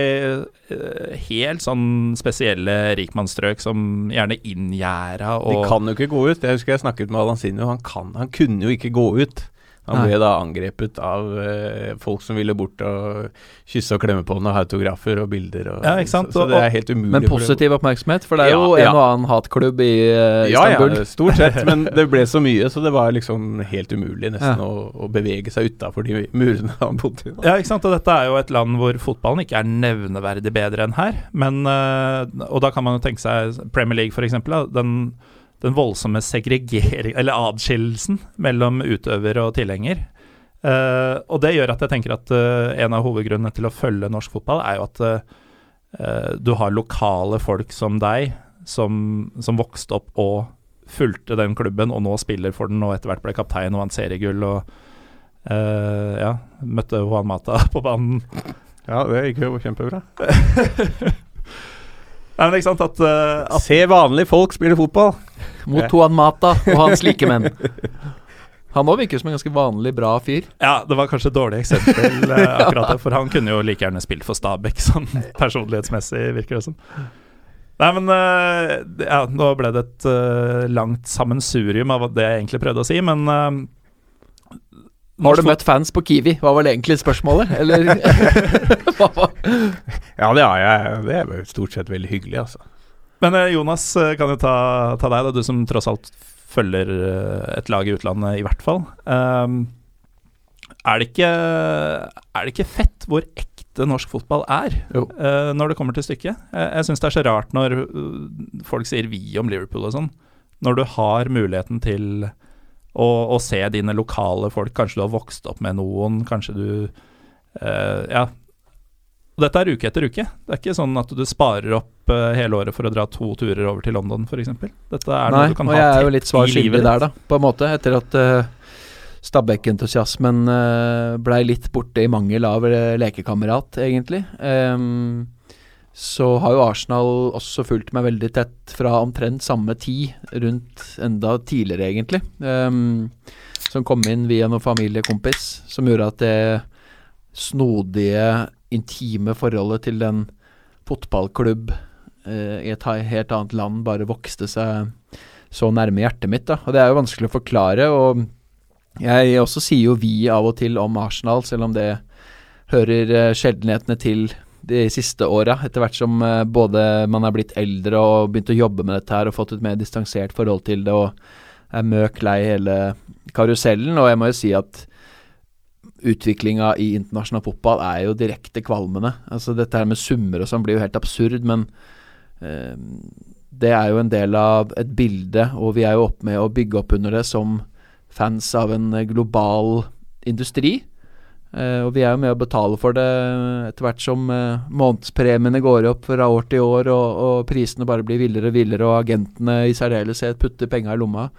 helt sånn spesielle rikmannsstrøk som gjerne inngjerda De kan jo ikke gå ut. Jeg husker jeg snakket med Alansinho. Han, kan, han kunne jo ikke gå ut. Han Nei. ble da angrepet av eh, folk som ville bort og kysse og klemme på han, og autografer og bilder. Og, Ja, ikke sant? Så, så det er helt umulig. Men positiv oppmerksomhet, for det er Ja, jo en og annen hatklubb i eh, Ja, Istanbul. ja, stort sett, men <laughs> det ble så mye, så det var liksom helt umulig nesten Ja. å, å bevege seg utafor de murene han bodde i. da. Ja, ikke sant, og dette er jo et land hvor fotballen ikke er nevneverdig bedre enn her. Men, eh, og da kan man jo tenke seg Premier League, for eksempel. Den, den voldsomme segregering, eller adskillelsen, mellom utøver og tilhenger. Uh, og det gjør at jeg tenker at uh, en av hovedgrunnene til å følge norsk fotball, er jo at uh, du har lokale folk som deg, som, som vokste opp og fulgte den klubben, og nå spiller for den, og etter hvert ble kaptein og vant seriegull. og ja, møtte Juan Mata <laughs> på banen. Ja, det gikk jo kjempebra. <laughs> Nei, men ikke sant at, uh, at Se vanlige folk spille fotball. Mot Juan Mata og hans likemenn. <laughs> Han òg virker som en ganske vanlig, bra fyr. Ja, det var kanskje et dårlig eksempel, uh, akkurat det, for han kunne jo like gjerne spilt for Stabæk, sånn <laughs> personlighetsmessig, virker det som. Nei, men uh, ja, nå ble det et langt sammensurium av det jeg egentlig prøvde å si, men Har du møtt fans på Kiwi? Hva var det egentlig spørsmålet? Eller <laughs> Ja, det har jeg. Det er stort sett veldig hyggelig, altså. Men eh, Jonas, eh, kan jo ta, ta deg, da, du som tross alt følger eh, et lag i utlandet, i hvert fall. Um, er, det ikke, er det ikke fett hvor ekte norsk fotball er, Jo. eh, når det kommer til stykket? Jeg, jeg syns det er så rart når uh, folk sier vi om Liverpool og sånn. Når du har muligheten til å, og, se dine lokale folk, kanskje du har vokst opp med noen, kanskje du uh, Ja. Og dette er uke etter uke. Det er ikke sånn at du sparer opp uh, hele året for å dra to turer over til London, f.eks. Dette er Nei, noe du kan ha tett i livet. Nei, og jeg er jo litt svar skyldig der, da, på en måte. Etter at uh, Stabæk-entusiasmen uh, blei litt borte i mangel av lekekamerat, egentlig. Ehm, så har jo Arsenal også fulgt meg veldig tett fra omtrent samme tid, rundt enda tidligere, egentlig. Um, som kom inn via noen familiekompis, som gjorde at det snodige, intime forholdet til en fotballklubb uh, i et helt annet land bare vokste seg så nærme hjertet mitt. da, og Det er jo vanskelig å forklare. og Jeg også sier jo vi av og til om Arsenal, selv om det hører eh, sjeldenhetene til de siste åra. Etter hvert som eh, både man er blitt eldre og begynt å jobbe med dette her og fått et mer distansert forhold til det og er møk lei hele karusellen. Og jeg må jo si at utviklinga i internasjonal fotball er jo direkte kvalmende. Altså Dette her med summer og sånn blir jo helt absurd, men eh, det er jo en del av et bilde, og vi er jo opp med å bygge opp under det som fans av en global industri. Eh, og vi er jo med å betale for det etter hvert som eh, månedspremiene går opp fra år til år, og, og prisene bare blir villere og villere, og agentene i særdeleshet putter penga i lomma.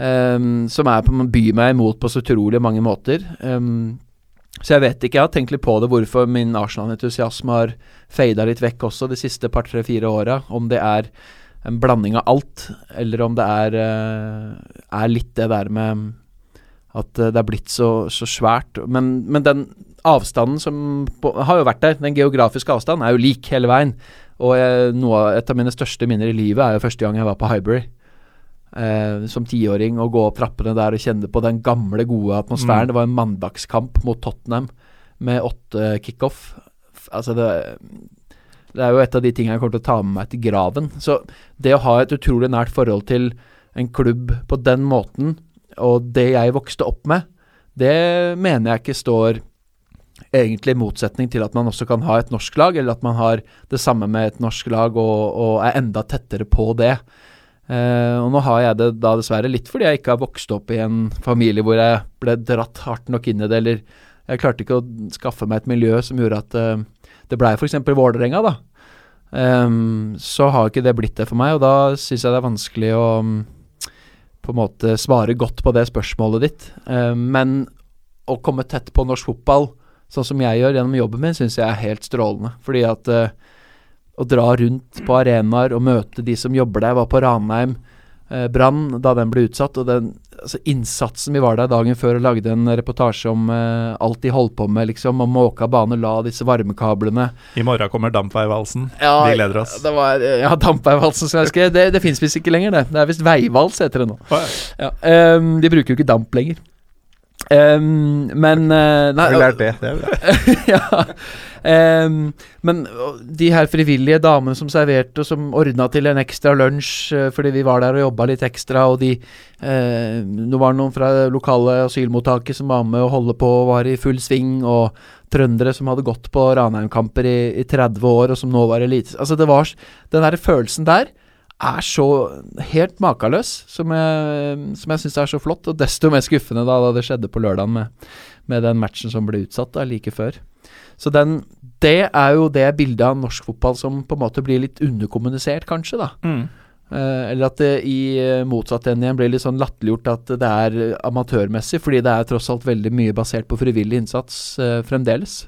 Um, som er på, byr meg imot på så utrolig mange måter. Um, så jeg vet ikke, jeg har tenkt litt på det, hvorfor min Arsenal-entusiasme har fada litt vekk også de siste par, tre, fire åra. Om det er en blanding av alt, eller om det er, eh, er litt det der med at eh, det er blitt så, så svært. Men, men den avstanden som på, har jo vært der, den geografiske avstanden, er jo lik hele veien. Og jeg, noe, et av mine største minner i livet er jo første gang jeg var på Highbury. Eh, som tiåring å gå opp trappene der og kjenne på den gamle, gode atmosfæren. Mm. Det var en mandagskamp mot Tottenham med åtte kickoff. Altså det, det er jo et av de tingene jeg kommer til å ta med meg til graven. Så det å ha et utrolig nært forhold til en klubb på den måten, og det jeg vokste opp med, det mener jeg ikke står egentlig i motsetning til at man også kan ha et norsk lag, eller at man har det samme med et norsk lag og, og er enda tettere på det. Eh, og nå har jeg det da dessverre litt fordi jeg ikke har vokst opp i en familie hvor jeg ble dratt hardt nok inn i det, eller jeg klarte ikke å skaffe meg et miljø som gjorde at eh, det blei f.eks. Vålerenga, da. Ehm, så har ikke det blitt det for meg, og da syns jeg det er vanskelig å på en måte svare godt på det spørsmålet ditt. Ehm, men å komme tett på norsk fotball, sånn som jeg gjør gjennom jobben min, syns jeg er helt strålende. Fordi at eh, å dra rundt på arenaer og møte de som jobber der, jeg var på Ranheim eh, Brann da den ble utsatt, og den altså, innsatsen vi var der dagen før og lagde en reportasje om eh, alt de holdt på med, liksom, om måka bane, la disse varmekablene I morgen kommer Dampveivalsen. ja, Vi gleder oss. Det var, ja, Dampveivalsen som jeg skrev. Det, det fins visst ikke lenger, det. Det er visst Veivals heter det nå. Ja, ehm, de bruker jo ikke damp lenger. Ehm, men uh, nei, lært det? Det er bra. <laughs> ja. Um, men de her frivillige damene som serverte, og som ordna til en ekstra lunsj eh, fordi vi var der og jobba litt ekstra, og de uh, Det var noen fra det lokale asylmottaket som var med å holde på og var i full sving, og trøndere som hadde gått på Ranheim-kamper i, i 30 år, og som nå var elite... Altså, det var Den der følelsen der er så helt makeløs, som jeg, som jeg syns er så flott. Og desto mer skuffende da, da det skjedde på lørdagen med, med den matchen som ble utsatt da, like før. Så den, det er jo det bildet av norsk fotball som på en måte blir litt underkommunisert, kanskje. da. Mm. Eh, eller at det i eh, motsatt ende igjen blir litt sånn latterliggjort at det er amatørmessig, fordi det er tross alt veldig mye basert på frivillig innsats eh, fremdeles.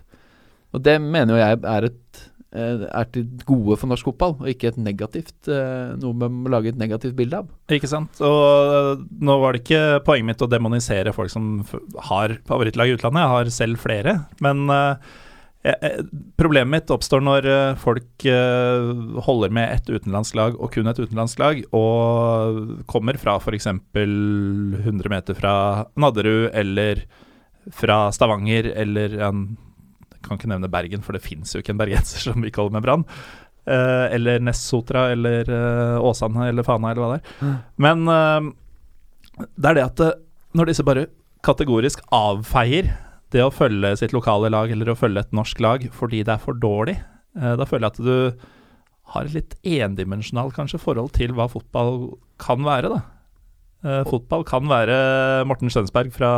Og det mener jo jeg er, et, er til gode for norsk fotball, og ikke et negativt eh, noe man må lage et negativt bilde av. Ikke sant. Og øh, nå var det ikke poenget mitt å demonisere folk som har favorittlag i utlandet. Jeg har selv flere. Men problemet mitt oppstår når folk holder med ett utenlandsk lag og kun et utenlandsk lag, og kommer fra f.eks. 100 meter fra Nadderud eller fra Stavanger eller en kan ikke nevne Bergen, for det fins jo ikke en bergenser som ikke holder med Brann. Eh, eller Nessotra eller eh, Åsane eller Fana eller hva det er. Men eh, det er det at eh, når disse bare kategorisk avfeier det å følge sitt lokale lag eller å følge et norsk lag fordi det er for dårlig, eh, da føler jeg at du har et litt endimensjonalt kanskje forhold til hva fotball kan være, da. Eh, fotball kan være Morten Stønsberg fra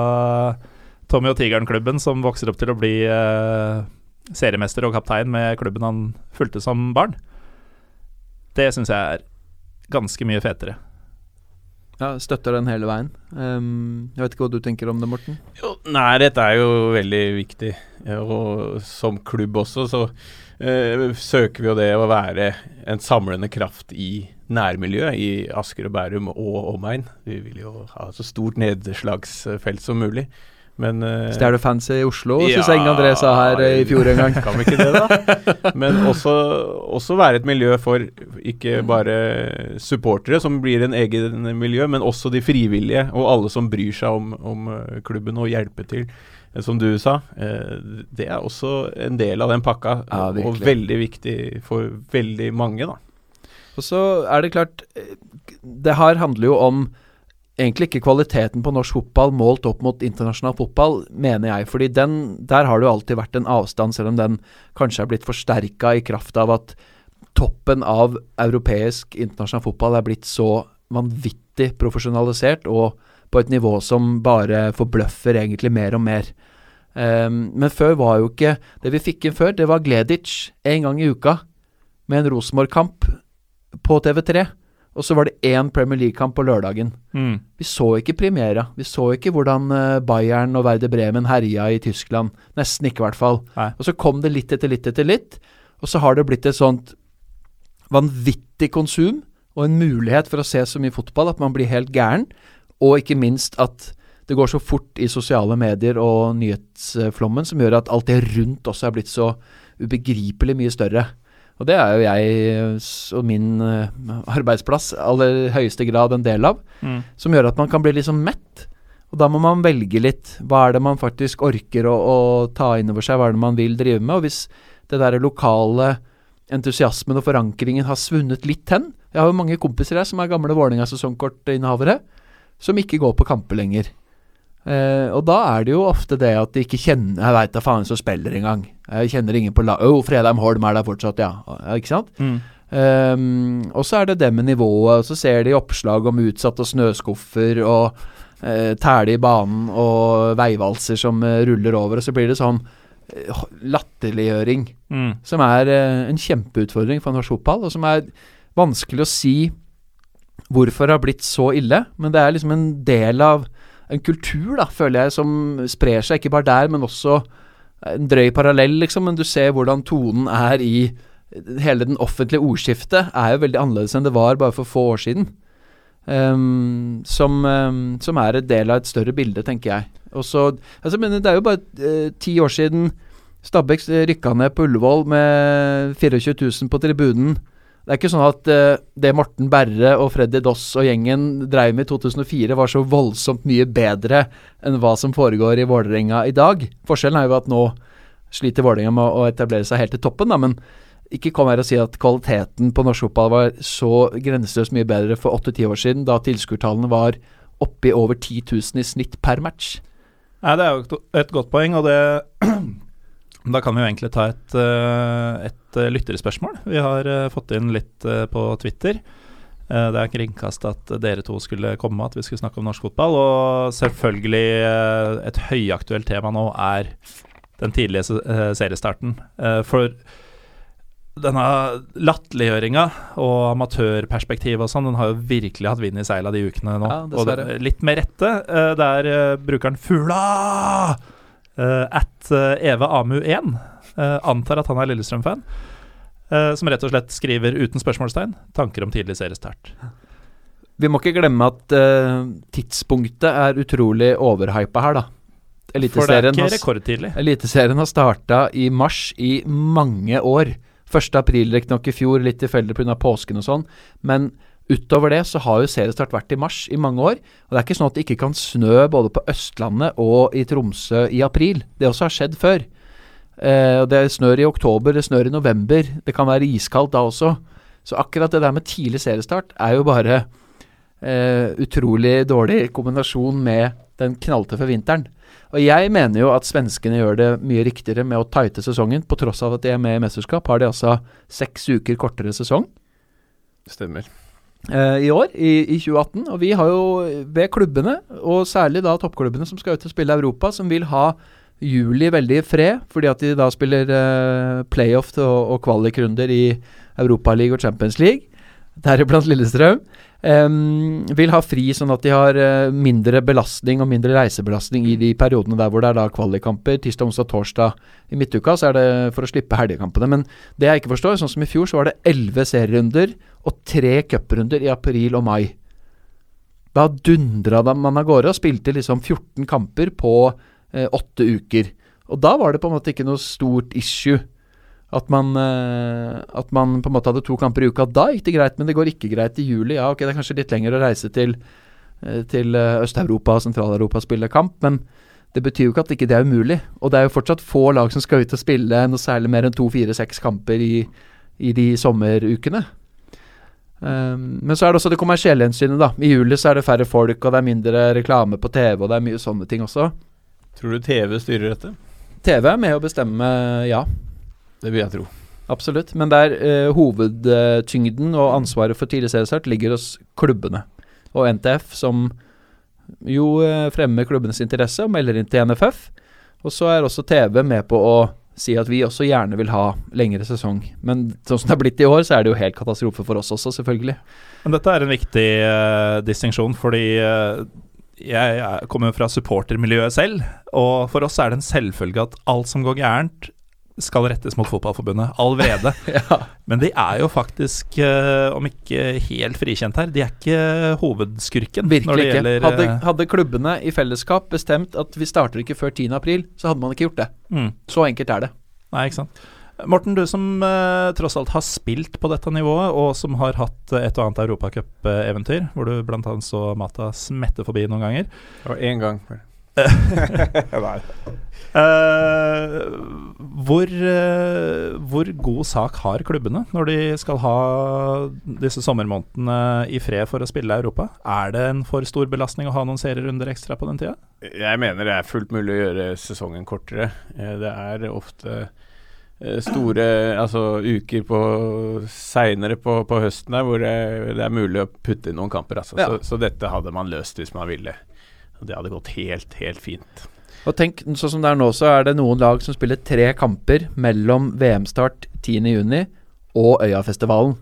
Tommy og Tigeren-klubben som vokser opp til å bli eh, seriemester og kaptein med klubben han fulgte som barn. Det syns jeg er ganske mye fetere. Ja, Støtter den hele veien. Um, jeg vet ikke hva du tenker om det, Morten? Jo, nærhet er jo veldig viktig. Ja, Og som klubb også, så uh, søker vi jo det å være en samlende kraft i nærmiljøet i Asker og Bærum og omegn. Vi vil jo ha så stort nedslagsfelt som mulig. Men eh, Stjeler fancy i Oslo, Ja, syns jeg Inge André sa her eh, i fjor en gang. Kan vi ikke det, da? <laughs> Men også, også være et miljø for ikke bare supportere, som blir en egen miljø, men også de frivillige og alle som bryr seg om, om eh, klubben og hjelper til. Eh, Som du sa, det er også en del av den pakka, Ja, og veldig viktig for veldig mange, da. Og så er det klart Det her handler jo om egentlig ikke kvaliteten på norsk fotball målt opp mot internasjonal fotball, mener jeg. Fordi den, der har det jo alltid vært en avstand, selv om den kanskje er blitt forsterka i kraft av at toppen av europeisk internasjonal fotball er blitt så vanvittig profesjonalisert og på et nivå som bare forbløffer egentlig mer og mer. Um, men før var jo ikke Det vi fikk inn før, det var Gleditsch en gang i uka med en Rosenborg-kamp på TV3. Og så var det én Premier League-kamp på lørdagen. Mm. Vi så ikke Primera. Vi så ikke hvordan eh, Bayern og Werder Bremen herja i Tyskland. Nesten ikke, i hvert fall. Nei. Og så kom det litt etter litt etter litt, og så har det blitt et sånt vanvittig konsum og en mulighet for å se så mye fotball at man blir helt gæren, og ikke minst at det går så fort i sosiale medier og nyhetsflommen som gjør at alt det rundt også er blitt så ubegripelig mye større. Og det er jo jeg og min eh, arbeidsplass aller høyeste grad en del av Mm. som gjør at man kan bli liksom mett. Og da må man velge litt. Hva er det man faktisk orker å, å ta inn over seg? Hva er det man vil drive med? Og hvis det der lokale entusiasmen og forankringen har svunnet litt hen Jeg har jo mange kompiser her som er gamle Vålerenga-sesongkortinnehavere, som ikke går på kamper lenger. Eh, og da er det jo ofte det at de ikke kjenner Jeg veit da faen som spiller engang. Jeg kjenner ingen på la... Å, Fredheim Holm er der fortsatt, ja. ja. Ikke sant? Mm. Um, og så er det det med nivået, og så ser de oppslag om utsatte snøskuffer og uh, tæle i banen og veivalser som uh, ruller over, og så blir det sånn uh, latterliggjøring, Mm. som er uh, en kjempeutfordring for norsk fotball, og som er vanskelig å si hvorfor det har blitt så ille, men det er liksom en del av en kultur, da, føler jeg, som sprer seg, ikke bare der, men også en drøy parallell, liksom, men du ser hvordan tonen er i hele den offentlige ordskiftet er jo veldig annerledes enn det var bare for få år siden. Um, som, um, som er en del av et større bilde, tenker jeg. Og så, altså, men det er jo bare uh, ti år siden Stabæk rykka ned på Ullevål med 24 000 på tribunen. Det er ikke sånn at uh, det Morten Berre og Freddy Doss og gjengen dreiv med i 2004 var så voldsomt mye bedre enn hva som foregår i Vålerenga i dag. Forskjellen er jo at nå sliter Vålerenga med å etablere seg helt til toppen, da, men ikke kom her og si at kvaliteten på norsk fotball var så grenseløst mye bedre for åtte-ti år siden, da tilskuertallene var oppe i over 10 000 i snitt per match. Nei, Det er jo et- et godt poeng, og det <clears throat> Da kan vi jo egentlig ta et, eh, et eh, lytterspørsmål. Vi har eh, fått inn litt eh, på Twitter. Det er kringkast at dere to skulle komme, at vi skulle snakke om norsk fotball. Og selvfølgelig et høyaktuelt tema nå er den tidlige seriestarten. For denne latterliggjøringa og amatørperspektivet og sånn, den har jo virkelig hatt vind i seila de ukene nå. Ja, og det, litt med rette. Det Der uh, brukeren Fula at Eva Eve Amu1 eh, antar at han er Lillestrøm-fan. Uh, som rett og slett skriver uten spørsmålstegn tanker om tidlig seriestart. Vi må ikke glemme at uh, tidspunktet er utrolig overhypa her, da. Er Eliteserien har. Eliteserien har starta i mars i mange år. 1. april riktignok i fjor, litt tilfeldig pga. påsken og sånn. Men utover det så har jo seriestart vært i mars i mange år. Og det er ikke sånn at det ikke kan snø både på Østlandet og i Tromsø i april. Det også har skjedd før. Eh, og Det snør i oktober, det snør i november. Det kan være iskaldt da også. Så akkurat det der med tidlig seriestart er jo bare eh, utrolig dårlig kombinasjon med den knalltøffe vinteren. Og jeg mener jo at svenskene gjør det mye riktigere med å tighte sesongen. På tross av at de er med i mesterskap, har de altså seks uker kortere sesong Stemmer. eh, i år, i, i 2018. Og vi har jo ved klubbene, og særlig da toppklubbene som skal ut og spille Europa, som vil ha juli veldig i fred, fordi at de da spiller eh, playoff og, og kvalikrunder i Europaligaen og Champions League, deriblant Lillestrøm. Um, vil ha fri sånn at de har uh, mindre belastning og mindre reisebelastning i de periodene der hvor det er da kvalikkamper. Tirsdag, onsdag, torsdag. I midtuka så er det for å slippe helgekampene. Men det jeg ikke forstår, sånn som i fjor, så var det elleve serierunder og tre cuprunder i april og mai. Da dundra man av gårde og spilte liksom 14 kamper på eh, åtte uker. Og da var det på en måte ikke noe stort issue at man, eh, at man på en måte hadde to kamper i uka. Da gikk det greit, men det går ikke greit i juli. Ja, ok, det er kanskje litt lenger å reise til, eh, til eh, Øst-Europa og Sentral-Europa og spille kamp, men det betyr jo ikke at ikke det er umulig. Og det er jo fortsatt få lag som skal ut og spille noe særlig mer enn to, fire, seks kamper i, i de sommerukene. Um, men så er det også det kommersielle hensynet, da. I juli så er det færre folk, og det er mindre reklame på TV, og det er mye sånne ting også. Tror du TV styrer dette? TV er med å bestemme, ja. Det vil jeg tro. Absolutt. Men der eh, hovedtyngden og ansvaret for tidlig seriestart ligger hos klubbene. Og NTF, som jo eh, fremmer klubbenes interesse og melder inn til NFF. Og så er også TV med på å si at vi også gjerne vil ha lengre sesong. Men sånn som det er blitt i år, så er det jo helt katastrofe for oss også, selvfølgelig. Men dette er en viktig uh, distinksjon, fordi eh, jeg, jeg kommer jo fra supportermiljøet selv, og for oss er det en selvfølge at alt som går gærent, skal rettes mot Fotballforbundet. All vrede. <laughs> ja. Men de er jo faktisk, eh, om ikke helt frikjent her, de er ikke hovedskurken. når Virkelig ikke. gjelder, Hadde, eh, hadde klubbene i fellesskap bestemt at vi starter ikke før 10. april, så hadde man ikke gjort det. mm, Så enkelt er det. Nei, ikke sant. Morten, du som eh, tross alt har spilt på dette nivået, og som har hatt eh, et og annet europacup-eventyr, hvor du annet så Mata smette forbi noen ganger. Og én gang. <laughs> Nei. Eh, hvor, eh, hvor god sak har klubbene når de skal ha disse sommermånedene i fred for å spille Europa? Er det en for stor belastning å ha noen serierunder ekstra på den tida? Jeg mener det er fullt mulig å gjøre sesongen kortere. Eh, Det er ofte eh, store altså, uker på seinere på, på høsten der hvor det, det er mulig å putte inn noen kamper. Altså. Ja. Så, så dette hadde man løst hvis man ville. Det hadde gått helt, helt fint. Og tenk, sånn som det er nå, så er det noen lag som spiller tre kamper mellom VM-start 10.6 og Øyafestivalen,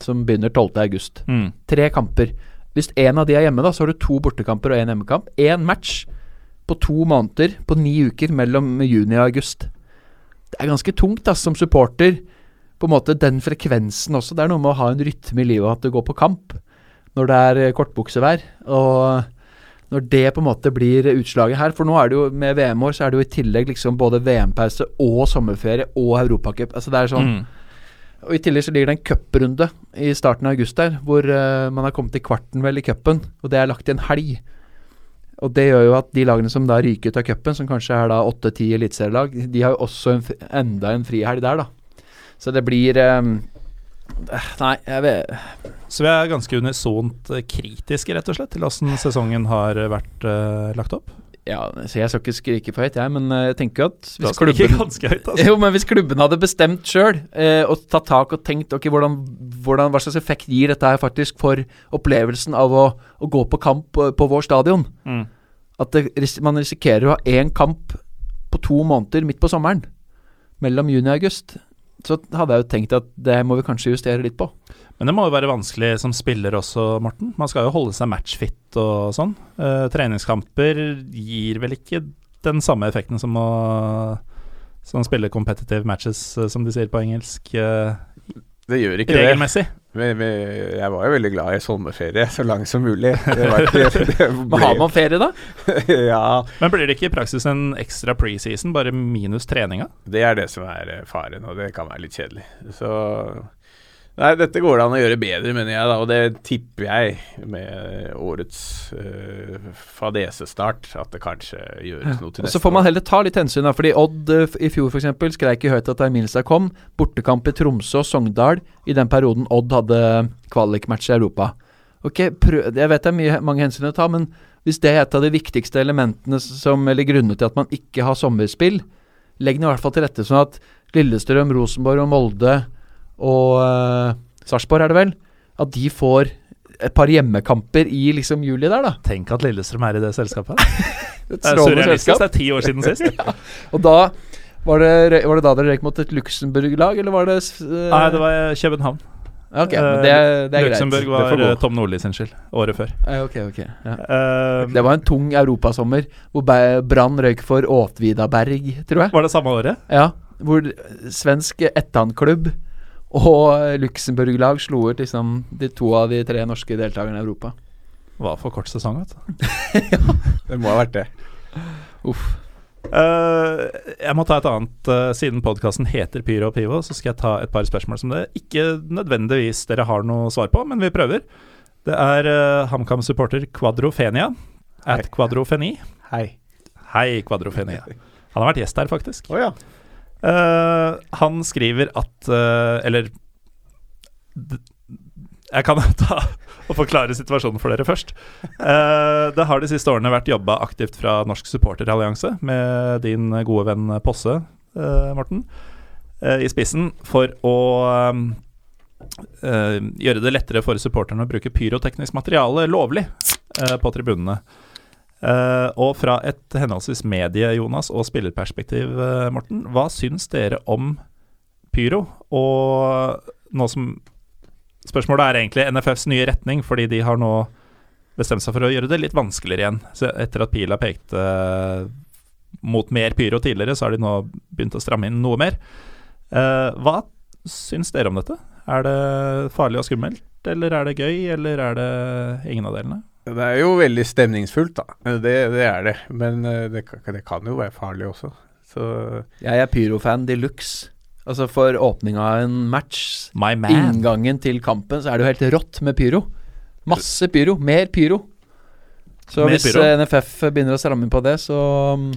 som begynner 12.8. Mm. Tre kamper. Hvis én av de er hjemme, da, så har du to bortekamper og én hjemmekamp. Én match på to måneder, på ni uker, mellom juni og august. Det er ganske tungt, da, som supporter. På en måte den frekvensen også. Det er noe med å ha en rytme i livet, at du går på kamp når det er eh, kortbuksevær. Og når det på en måte blir utslaget her For nå er det jo med VM-år så er det jo i tillegg liksom både VM-pause og sommerferie og Europacup. Altså det er sånn Mm. Og I tillegg så ligger det en cuprunde i starten av august der, hvor uh, man har kommet til kvarten vel i cupen, og det er lagt i en helg. Og det gjør jo at de lagene som da ryker ut av cupen, som kanskje er da åtte-ti eliteserielag, de har jo også en, enda en frihelg der, da. Så det blir um, Nei, jeg vet Så vi er ganske unisont eh, kritiske, rett og slett, til åssen sesongen har vært uh, lagt opp. Ja, så jeg skal ikke skrike for høyt, jeg, men eh, jeg tenker at hvis klubben høyt, altså. <laughs> Jo, men hvis klubben hadde bestemt sjøl, eh, og tatt tak og tenkt okay, hvordan, hvordan, hva slags effekt gir dette her faktisk for opplevelsen av å, å gå på kamp på, på vår stadion Mm. At det, man risikerer å ha én kamp på to måneder midt på sommeren, mellom juni og august. Så hadde jeg jo tenkt at det må vi kanskje justere litt på. Men det må jo være vanskelig som spiller også, Morten. Man skal jo holde seg matchfit og sånn. Uh, treningskamper gir vel ikke den samme effekten som å som spille competitive matches, eh, som de sier på engelsk, Uh, Det gjør ikke det. regelmessig. Men, men jeg var jo veldig glad i sommerferie så lang som mulig. Det <laughs> det Men har man ferie, da? <laughs> ja, Men blir det ikke i praksis en ekstra preseason, bare minus treninga? det er det som er faren, og det kan være litt kjedelig. Så Nei, dette går det an å gjøre bedre, mener jeg, da, og det tipper jeg med årets øh, fadesestart, at det kanskje gjøres noe til Og år. så får man heller ta litt hensyn, da. Fordi Odd eh, i fjor f.eks. skreik i høyt at Minstad kom. Bortekamp i Tromsø og Sogndal i den perioden Odd hadde kvalikmatch i Europa. Ok, prøv, Jeg vet det er mye, mange hensyn å ta, men hvis det er et av de viktigste elementene som, eller grunnene til at man ikke har sommerspill, legg den i hvert fall til rette sånn at Lillestrøm, Rosenborg og Molde og uh, Sarpsborg, er det vel, at de får et par hjemmekamper i liksom juli der, da. Tenk at Lillestrøm er i det selskapet. <laughs> Det er surrealistisk. selskap. Det er ti år siden sist. <laughs> Og da var det, var det da dere røyk mot et Luxembourg-lag, eller var det eh, Nei, det var København. Ok, men det, det er Luxembourg greit. var eh, Tom Nordli sin skyld, året før. Eh, Ok, ok. Ja. uh, Det var en tung europasommer hvor Brann røyk for Åtvidaberg, tror jeg. var det samme året? Ja, hvor svensk Ettan-klubb og Luxembourg-lag slo ut liksom de to av de tre norske deltakerne i Europa. Var for kort sesong, vet du. <laughs> Det må ha vært det. Uff. Uh, jeg må ta et annet Uh, Siden podkasten heter Pyro og Pivo, så skal jeg ta et par spørsmål som det ikke nødvendigvis dere har noe svar på, men vi prøver. Det er uh, HamKam-supporter Quadrofenia. At Kvadrofeni. Quadrofeni. Hei. Hei, Kvadrofenia. Han har vært gjest her, faktisk. Oh, ja. Eh, han skriver at uh, Eller Jeg kan <laughs> ta og forklare situasjonen for dere først. Uh, det har de siste årene vært jobba aktivt fra Norsk supporterallianse med din gode venn Posse, Morten, i spissen for å eh, gjøre det lettere for supporterne å bruke pyroteknisk materiale lovlig på tribunene. Eh, og fra et henholdsvis medie, Jonas, og spillerperspektiv, uh, Morten, hva syns dere om pyro? Og nå som Spørsmålet er egentlig NFFs nye retning, fordi de har nå bestemt seg for å gjøre det litt vanskeligere igjen. Så etter at pila pekte eh, mot mer pyro tidligere, så har de nå begynt å stramme inn noe mer. Uh, hva syns dere om dette? Er det farlig og skummelt, eller er det gøy, eller er det ingen av delene? Det er jo veldig stemningsfullt, da. Det, det er det. Men eh, det, kan- det kan jo være farlig også. Så Jeg er pyrofan de luxe. Altså For åpninga av en match, My man. inngangen til kampen, så er det jo helt rått med pyro. Masse pyro. Mer pyro. Så Mer hvis pyro. eh, NFF begynner å stramme inn på det, så mm,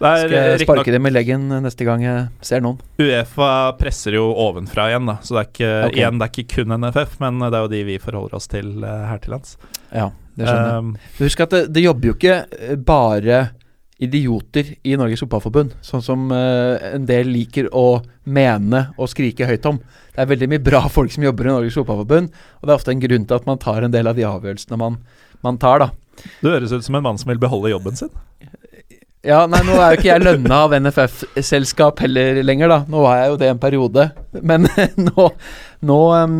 skal jeg sparke dem i leggen neste gang jeg ser noen. Uefa presser jo ovenfra igjen, da. Så det er ikke, okay. igjen, det er ikke kun NFF, men det er jo de vi forholder oss til eh, her til lands. Ja, det skjønner jeg. Um, Husk at det, det jobber jo ikke eh, bare idioter i Norges Fotballforbund, sånn som uh, en del liker å mene og skrike høyt om. Det er veldig mye bra folk som jobber i Norges Fotballforbund, og det er ofte en grunn til at man tar en del av de avgjørelsene man, man tar, da. du høres ut som en mann som vil beholde jobben sin. Ja, nei, nå er jo ikke jeg lønna av NFF-selskap heller lenger, da. Nå var jeg jo det en periode. Men <laughs> nå, nå ehm,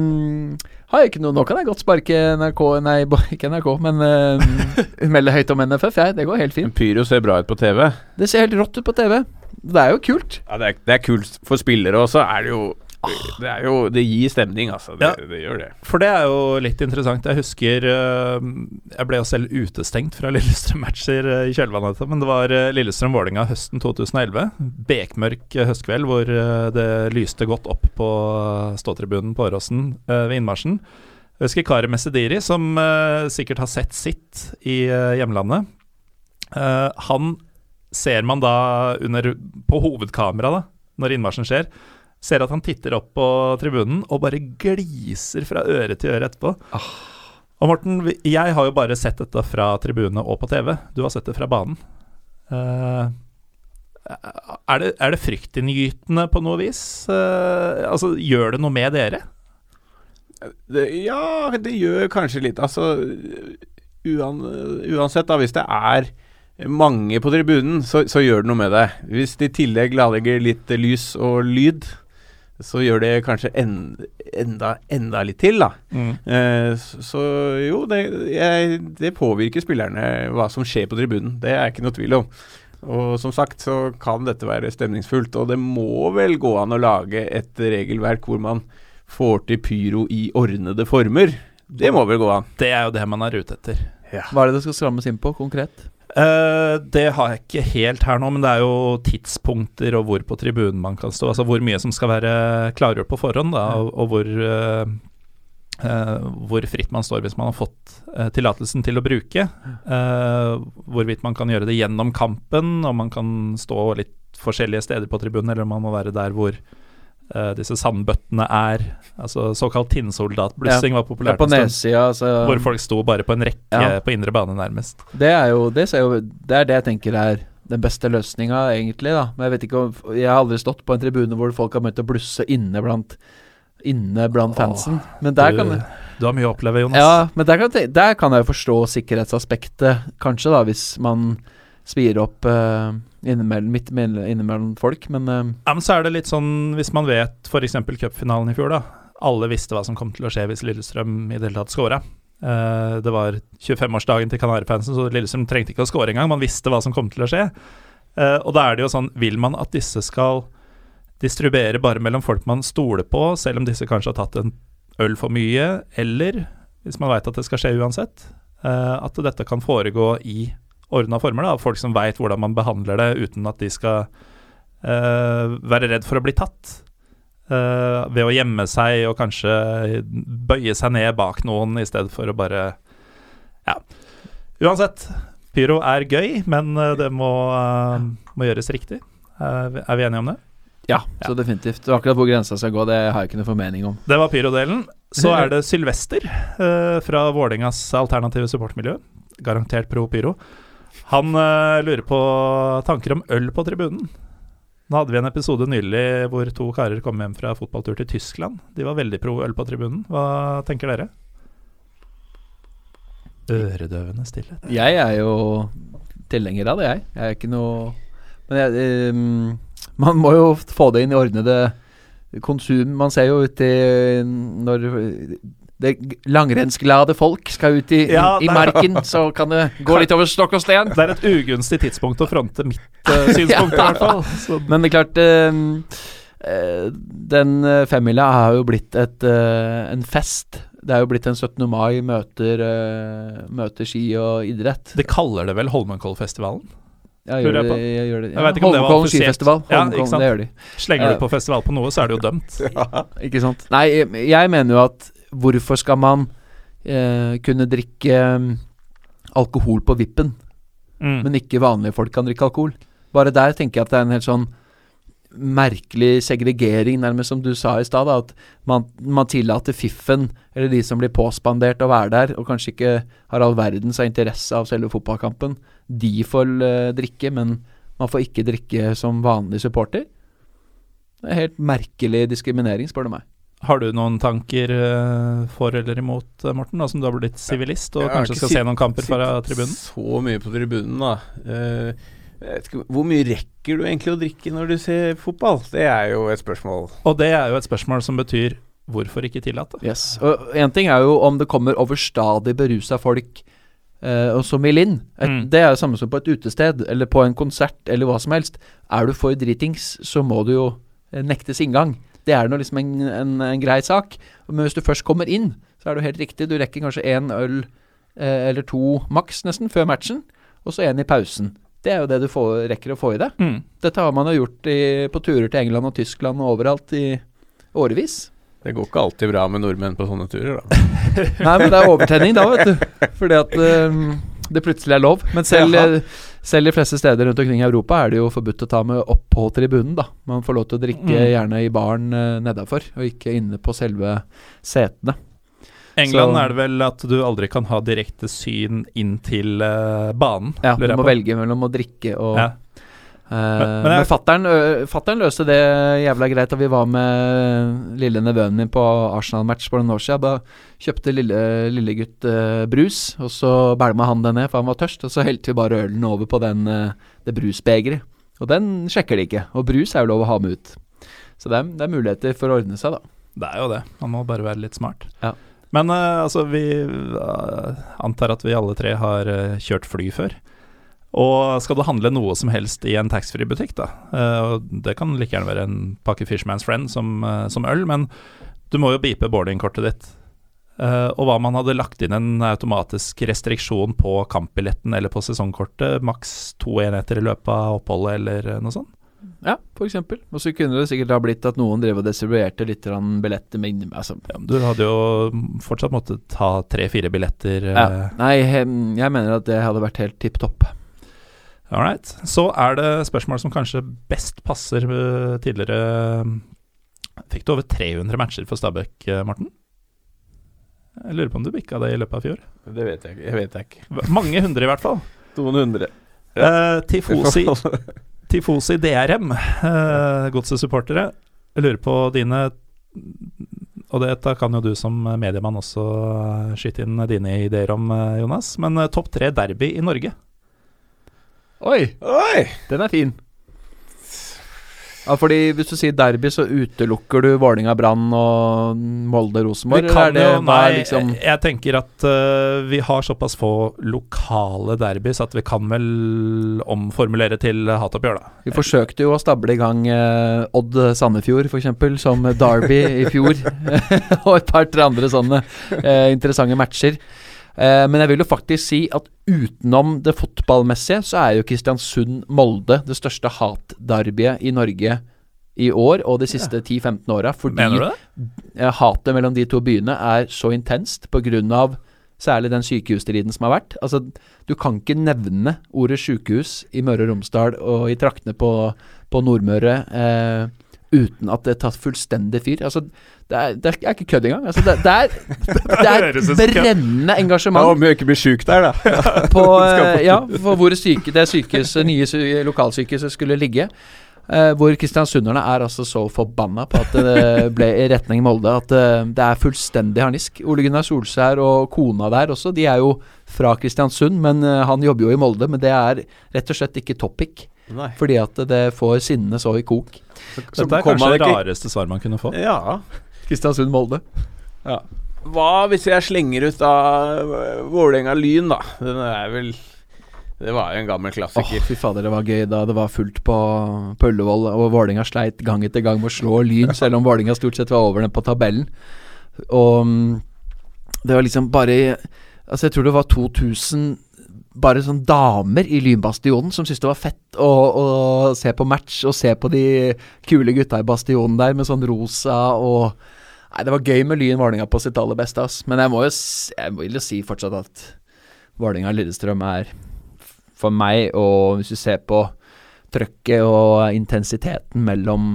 har jeg ikke noe Nå kan jeg godt sparke NRK Nei, <laughs> ikke NRK, men uh, melde høyt om NFF, jeg. Det går helt fint. Pyro ser bra ut på TV. Det ser helt rått ut på TV. Det er jo kult. Ja, det er, det er kult for spillere, også. er det jo Det er jo Det gir stemning, altså. Det, Ja. det gjør det. For det er jo litt interessant. Jeg husker eh, Jeg ble jo selv utestengt fra <laughs> Lillestrøm-matcher eh, i kjølvannet men det var uh, Lillestrøm-Vålerenga høsten 2011. Bekmørk eh, høstkveld hvor eh, det lyste godt opp på eh, ståtribunen på Åråsen eh, ved innmarsjen. Jeg husker Kari Messediri, som eh, sikkert har sett sitt i eh, hjemlandet. Eh, han ser man da under, på hovedkamera, da, når innmarsjen skjer, ser at han titter opp på tribunen og bare gliser fra øre til øre etterpå. Og Morten, jeg har jo bare sett dette fra tribunene og på TV. Du har sett det fra banen. Uh, er, det, er det fryktinngytende på noe vis? Uh, altså, gjør det noe med dere? det. Ja, det gjør kanskje litt. Altså uan, Uansett, da, hvis det er mange på tribunen, så, så gjør det noe med det. Hvis det i tillegg lager litt lys og lyd, så gjør det kanskje en, enda, enda litt til, da. Eh, så, så jo, det, jeg, det påvirker spillerne hva som skjer på tribunen. Det er ikke noe tvil om. Og som sagt så kan dette være stemningsfullt, og det må vel gå an å lage et regelverk hvor man får til pyro i ordnede former. Det må vel gå an. Det er jo det man er ute etter. Hva er det det skal strammes inn på, konkret? Eh, det har jeg ikke helt her nå, men det er jo tidspunkter og hvor på tribunen man kan stå. Altså hvor mye som skal være klargjort på forhånd, da, og, og hvor, uh, uh, hvor fritt man står hvis man har fått tillatelsen til å bruke. Hvorvidt man kan gjøre det gjennom kampen, om man kan stå litt forskjellige steder på tribunen, eller om man må være der hvor eh, disse sandbøttene er. Altså såkalt tinnsoldatblussing var Det er populært. på en stund, nedsida, altså. Hvor folk sto bare på en rekke Ja. på indre bane, nærmest. Det er jo det, jo, det er det jeg tenker er den beste løsninga, egentlig. da Men Jeg vet ikke om Jeg har aldri stått på en tribune hvor folk har møtt å blusse inne blant Inne blant fansen. Men der du, kan du har mye å oppleve, Jonas. Ja, men der kan, der kan jeg jo forstå sikkerhetsaspektet, kanskje, da, hvis man spir opp uh, innimellom, midt mellom- innimellom folk. Men uh, Ja, men så er det litt sånn, hvis man vet f.eks. cupfinalen i fjor, da. Alle visste hva som kom til å skje hvis Lillestrøm i det hele tatt scora. Uh, det var 25-årsdagen til Kanarifansen, så Lillestrøm trengte ikke å score engang. Man visste hva som kom til å skje. Uh, og da er det jo sånn, vil man at disse skal distribuere bare mellom folk man stoler på, selv om disse kanskje har tatt en øl for mye, eller hvis man veit at det skal skje uansett, uh, at dette kan foregå i ordna former, da, folk som veit hvordan man behandler det, uten at de skal uh, være redd for å bli tatt. Uh, ved å gjemme seg og kanskje bøye seg ned bak noen i stedet for å bare Ja. Uansett, pyro er gøy, men eh, det må, uh, må gjøres riktig. Er vi- enige om det? ja, så definitivt. Akkurat hvor grensa skal gå, det har jeg ikke noe formening om. Det var pyrodelen. Så er det Sylvester eh, fra Vålerengas alternative supportmiljø. Garantert pro pyro. Han uh, lurer på tanker om øl på tribunen. Nå hadde vi en episode nylig hvor to karer kom hjem fra fotballtur til Tyskland. De var veldig pro øl på tribunen. Hva tenker dere? Øredøvende stillhet. Jeg er jo tilhenger av det, jeg. Jeg er ikke noe Men jeg, um, man må jo få det inn i ordnede konsum. Man ser jo ut i Når det langrennsglade folk skal ut i, Ja, i marken, så kan det gå litt over stokk og sten. Det er et ugunstig tidspunkt å fronte mitt uh, synspunkt, i hvert fall. Så Men det er klart eh, Den femmila har jo blitt et, uh, en fest. Det er jo blitt en 17. mai, møter, møter ski og idrett. de kaller det vel Holmenkollfestivalen? Ja, jeg det, jeg gjør det. Jeg vet ikke om det var Holmenkollen skifestival. Holmenkollen, ja, det gjør de. Slenger du på festival på noe, så er det jo dømt. <laughs> Ikke sant? Nei, jeg- jeg mener jo at hvorfor skal man eh, kunne drikke mm, alkohol på vippen, Mm. men ikke vanlige folk kan drikke alkohol? Bare der tenker jeg at det er en helt sånn merkelig segregering, nærmest som du sa i stad. At man, man tillater fiffen, eller de som blir påspandert å være der, og kanskje ikke har all verdens interesse av selve fotballkampen. De får eh, drikke, men man får ikke drikke som vanlig supporter. Det er helt merkelig diskriminering, spør du meg. Har du noen tanker eh, for eller imot, eh, Morten, da, som du har blitt sivilist og kanskje skal sitt- se noen kamper fra tribunen? Så mye på tribunen, da. Eh, jeg vet ikke, hvor mye rekker du egentlig å drikke når du ser fotball? Det er jo et spørsmål. Og det er jo et spørsmål som betyr hvorfor ikke tillate? Yes. Og en ting er jo om det kommer overstadig berusa folk eh, og som vil inn. Mm. Det er jo samme som på et utested eller på en konsert eller hva som helst. Er du for dritings, så må du jo nektes inngang. Det er nå liksom en, en, en grei sak. Men hvis du først kommer inn, så er det jo helt riktig. Du rekker kanskje én øl eh, eller to maks, nesten, før matchen. Og så en i pausen. Det er jo det du får, rekker å få i deg. Mm. Dette har man jo gjort i, på turer til England og Tyskland og overalt i årevis. Det går ikke alltid bra med nordmenn på sånne turer, da. <laughs> Nei, men det er overtenning da, vet du. Fordi at um, <laughs> det plutselig er lov. Men selv, Jaha. Eh, selv de fleste steder rundt omkring i Europa er det jo forbudt å ta med opp på tribunen, da. Man får lov til å drikke Mm. gjerne i baren uh, nedafor, og ikke inne på selve setene. England Så- er det vel at du aldri kan ha direkte syn inn til uh, banen. Ja, du må på. velge mellom å drikke og Ja. Eh, Men- men men fattern, fattern løste det jævla greit da vi var med lille nevøen min på Arsenal-match for noen år siden. Da kjøpte lille, lille gutt eh, brus, og så bælma han den ned, for han var tørst. Og så helte vi bare ølen over på den, uh, det brusbegeret. Og den sjekker de ikke. Og brus er jo lov å ha med ut. Så det er, det er muligheter for å ordne seg, da. Det er jo det. Man må bare være litt smart. Ja. Men altså, vi antar at vi alle tre har kjørt fly før. Og skal du handle noe som helst i en taxfree-butikk, da, og det kan like gjerne være en pakke Fishman's Friend som, eh, som øl, men du må jo beepe boardingkortet ditt. Uh, og hva om man hadde lagt inn en automatisk restriksjon på kampbilletten eller på sesongkortet, maks to enheter i løpet av oppholdet eller noe sånt. Ja, eksempel. Og så kunne det sikkert ha blitt at noen drev og distribuerte litt billetter med altså, Ja, du hadde jo fortsatt måttet ta tre-fire billetter. ja. Nei, jeg mener at det hadde vært helt tipp topp. All right. Så er det spørsmål som kanskje best passer eh, tidligere Fikk du over 300 matcher for Stabæk, eh, Morten? Jeg lurer på om du bikka det i løpet av fjor? Det vet jeg. Jeg vet ikke. Mange hundre, i hvert fall. Noen hundre. Eh, tifosi, <laughs> tifosi DRM, Godset supportere Jeg lurer på dine Og dette kan jo du som mediemann også eh, skyte inn dine ideer om, eh, Jonas. Men eh, topp tre derby i Norge? Oi! Oi! Den er fin. Ja, fordi Hvis du sier derby, så utelukker du Vålinga-Brann og Molde-Rosenborg? Eller er jo, nei, liksom jeg tenker at uh, vi har såpass få lokale derbys at vi kan vel omformulere til hatoppgjør, da. Vi forsøkte jo å stable i gang uh, Odd Sandefjord, f.eks., som Derby i fjor. <laughs> og et par-tre andre sånne uh, interessante matcher. Eh, men jeg vil jo faktisk si at utenom det fotballmessige, så er jo Kristiansund-Molde det største hatderbyet i Norge i år og de siste 10-15 åra. Fordi hatet mellom de to byene er så intenst pga. særlig den sykehusstriden som har vært. Altså, du kan ikke nevne ordet sykehus i Møre og Romsdal og i traktene på, på Nordmøre eh, uten at det tar fullstendig fyr. Altså, det er, det er ikke kødd engang. Altså, det, det er, <laughs> det er brennende Ja, engasjement om jeg ikke blir sjuk der, da. <laughs> på, <laughs> eh, ja, for hvor syke, det sykehuset, nye sy lokalsykehuset skulle ligge. Uh, hvor kristiansunderne er altså så forbanna på at det ble i retning Molde at uh, det er fullstendig harnisk. Ole Gunnar Solskjær og kona der også, de er jo fra Kristiansund, men uh, han jobber jo i Molde. Men det er rett og slett ikke topic, Nei. fordi at det får sinnene så i kok. Dette er kanskje det ikke- rareste svaret man kunne få. Ja. Kristiansund-Molde. Hva hvis jeg slenger ut av Vålerenga-Lyn, da? Den er vel Det var jo en gammel Åh, Oh, fy fader, det var gøy da det var fullt på, på Ullevål, og Vålinga sleit gang etter gang med å slå Lyn, <laughs> selv om Vålinga stort sett var over den på tabellen. Og mm, det var liksom bare Altså, jeg tror det var 2000 bare sånn damer i Lynbastionen som syntes det var fett å, å se på match og se på de kule gutta i bastionen der med sånn rosa og Nei, det var gøy med Lyn Vålerenga på sitt aller beste, ass. Men jeg må jo jeg vil jo si fortsatt at Vålerenga-Lillestrøm er for meg, og hvis du ser på trøkket og intensiteten mellom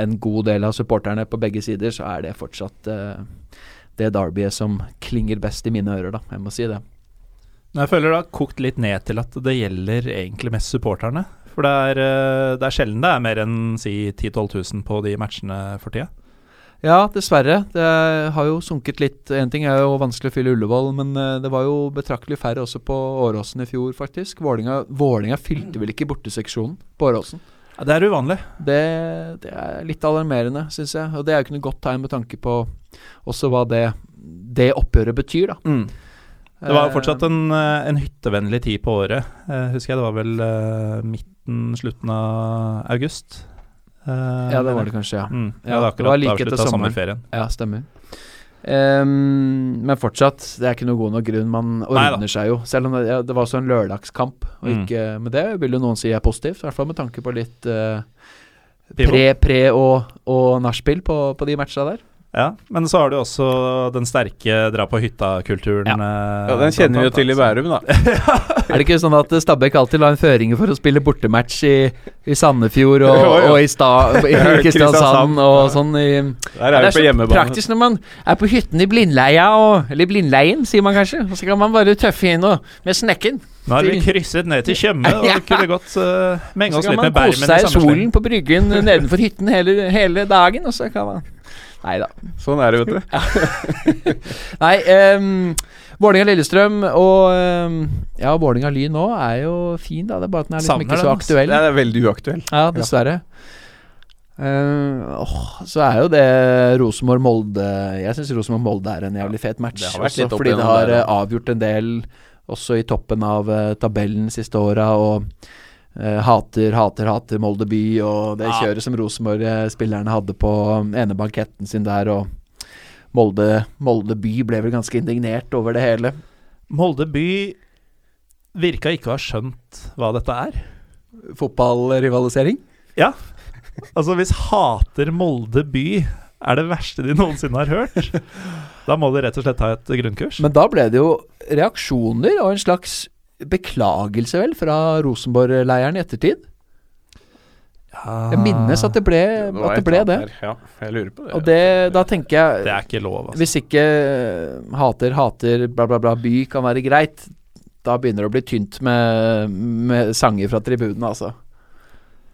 en god del av supporterne på begge sider, så er det fortsatt uh, det derbyet som klinger best i mine ører, da. Jeg må si det. Jeg føler det har kokt litt ned til at det gjelder egentlig mest supporterne. For det er, eh, det er sjelden det er mer enn si 10 000-12 000 på de matchene for tida. Ja, dessverre. Det har jo sunket litt. Én ting er jo vanskelig å fylle Ullevål, men eh, det var jo betraktelig færre også på Åråsen i fjor, faktisk. Vålinga, Vålinga fylte vel ikke borteseksjonen på Åråsen. Ja, det er uvanlig. Det, det er litt alarmerende, syns jeg. Og det er jo ikke noe godt tegn med tanke på også hva det, det oppgjøret betyr, da. Det var jo fortsatt en, eh, en hyttevennlig tid på året. Eh, husker jeg det var vel eh, midten, slutten av august. Eh, Ja, det var det kanskje, ja. Mm. Ja, Ja, det det var like etter sommeren. sommerferien. Ja, stemmer. Um, men fortsatt, det er ikke noe god nok grunn. Man ordner seg jo. Selv om det, ja, det var også en lørdagskamp. Og Mm. ikke, men det vil jo noen si er positivt, i hvert fall med tanke på litt uh, pre, pre og, og nachspiel på, på de matcha der. Ja, men så har du også den sterke dra på hytta-kulturen. Ja. eh, Ja, den kjenner vi jo til i Bærum, da. <laughs> Er det ikke sånn at Stabæk alltid la en føring for å spille bortematch i, i Sandefjord og, <laughs> Jo, jo. og i, sta, i <laughs> Kristiansand og sånn i Der er det vi på så hjemmebane. praktisk når man er på hytten i Blindleia, og, eller Blindleien, sier man kanskje. Og så kan man bare tøffe inn og, med snekken. Nå har vi krysset ned til Tjøme, og Ja. kunne godt uh, menge Så oss kan litt man med Bermen kose seg i i solen på bryggen nedenfor hytten hele, hele dagen, og så kan man Nei da. Sånn er det, vet du. <laughs> Nei, um, Vålerenga-Lillestrøm og um, Ja, Vålerenga-Lyn nå er jo fin, da. Det er bare at den er liksom ikke så aktuell aktuell. Det er veldig uaktuell. Ja, dessverre. Uh, oh, så er jo det Rosenborg-Molde Jeg syns Rosenborg-Molde er en jævlig fet match. det også fordi det har der, eh, avgjort en del også i toppen av uh, tabellen siste åra. Og hater, hater, hater Molde by og det Ja. kjøret som Rosenborg-spillerne hadde på ene banketten sin der. Og Molde, Molde by ble vel ganske indignert over det hele. Molde by virka ikke å ha skjønt hva dette er. Fotballrivalisering? Ja. Altså, hvis hater Molde by er det verste de noensinne har hørt, <laughs> da må de rett og slett ta et grunnkurs. Men da ble det jo reaksjoner og en slags beklagelse, vel, fra Rosenborg-leiren i ettertid. Jeg minnes at det ble det. at det, ble det. Ja, jeg lurer på det. Og det, da tenker jeg Det er ikke lov, altså. Hvis ikke eh, hater, hater, bla, bla, bla, by kan være greit, da begynner det å bli tynt med, med sanger fra tribunene, altså.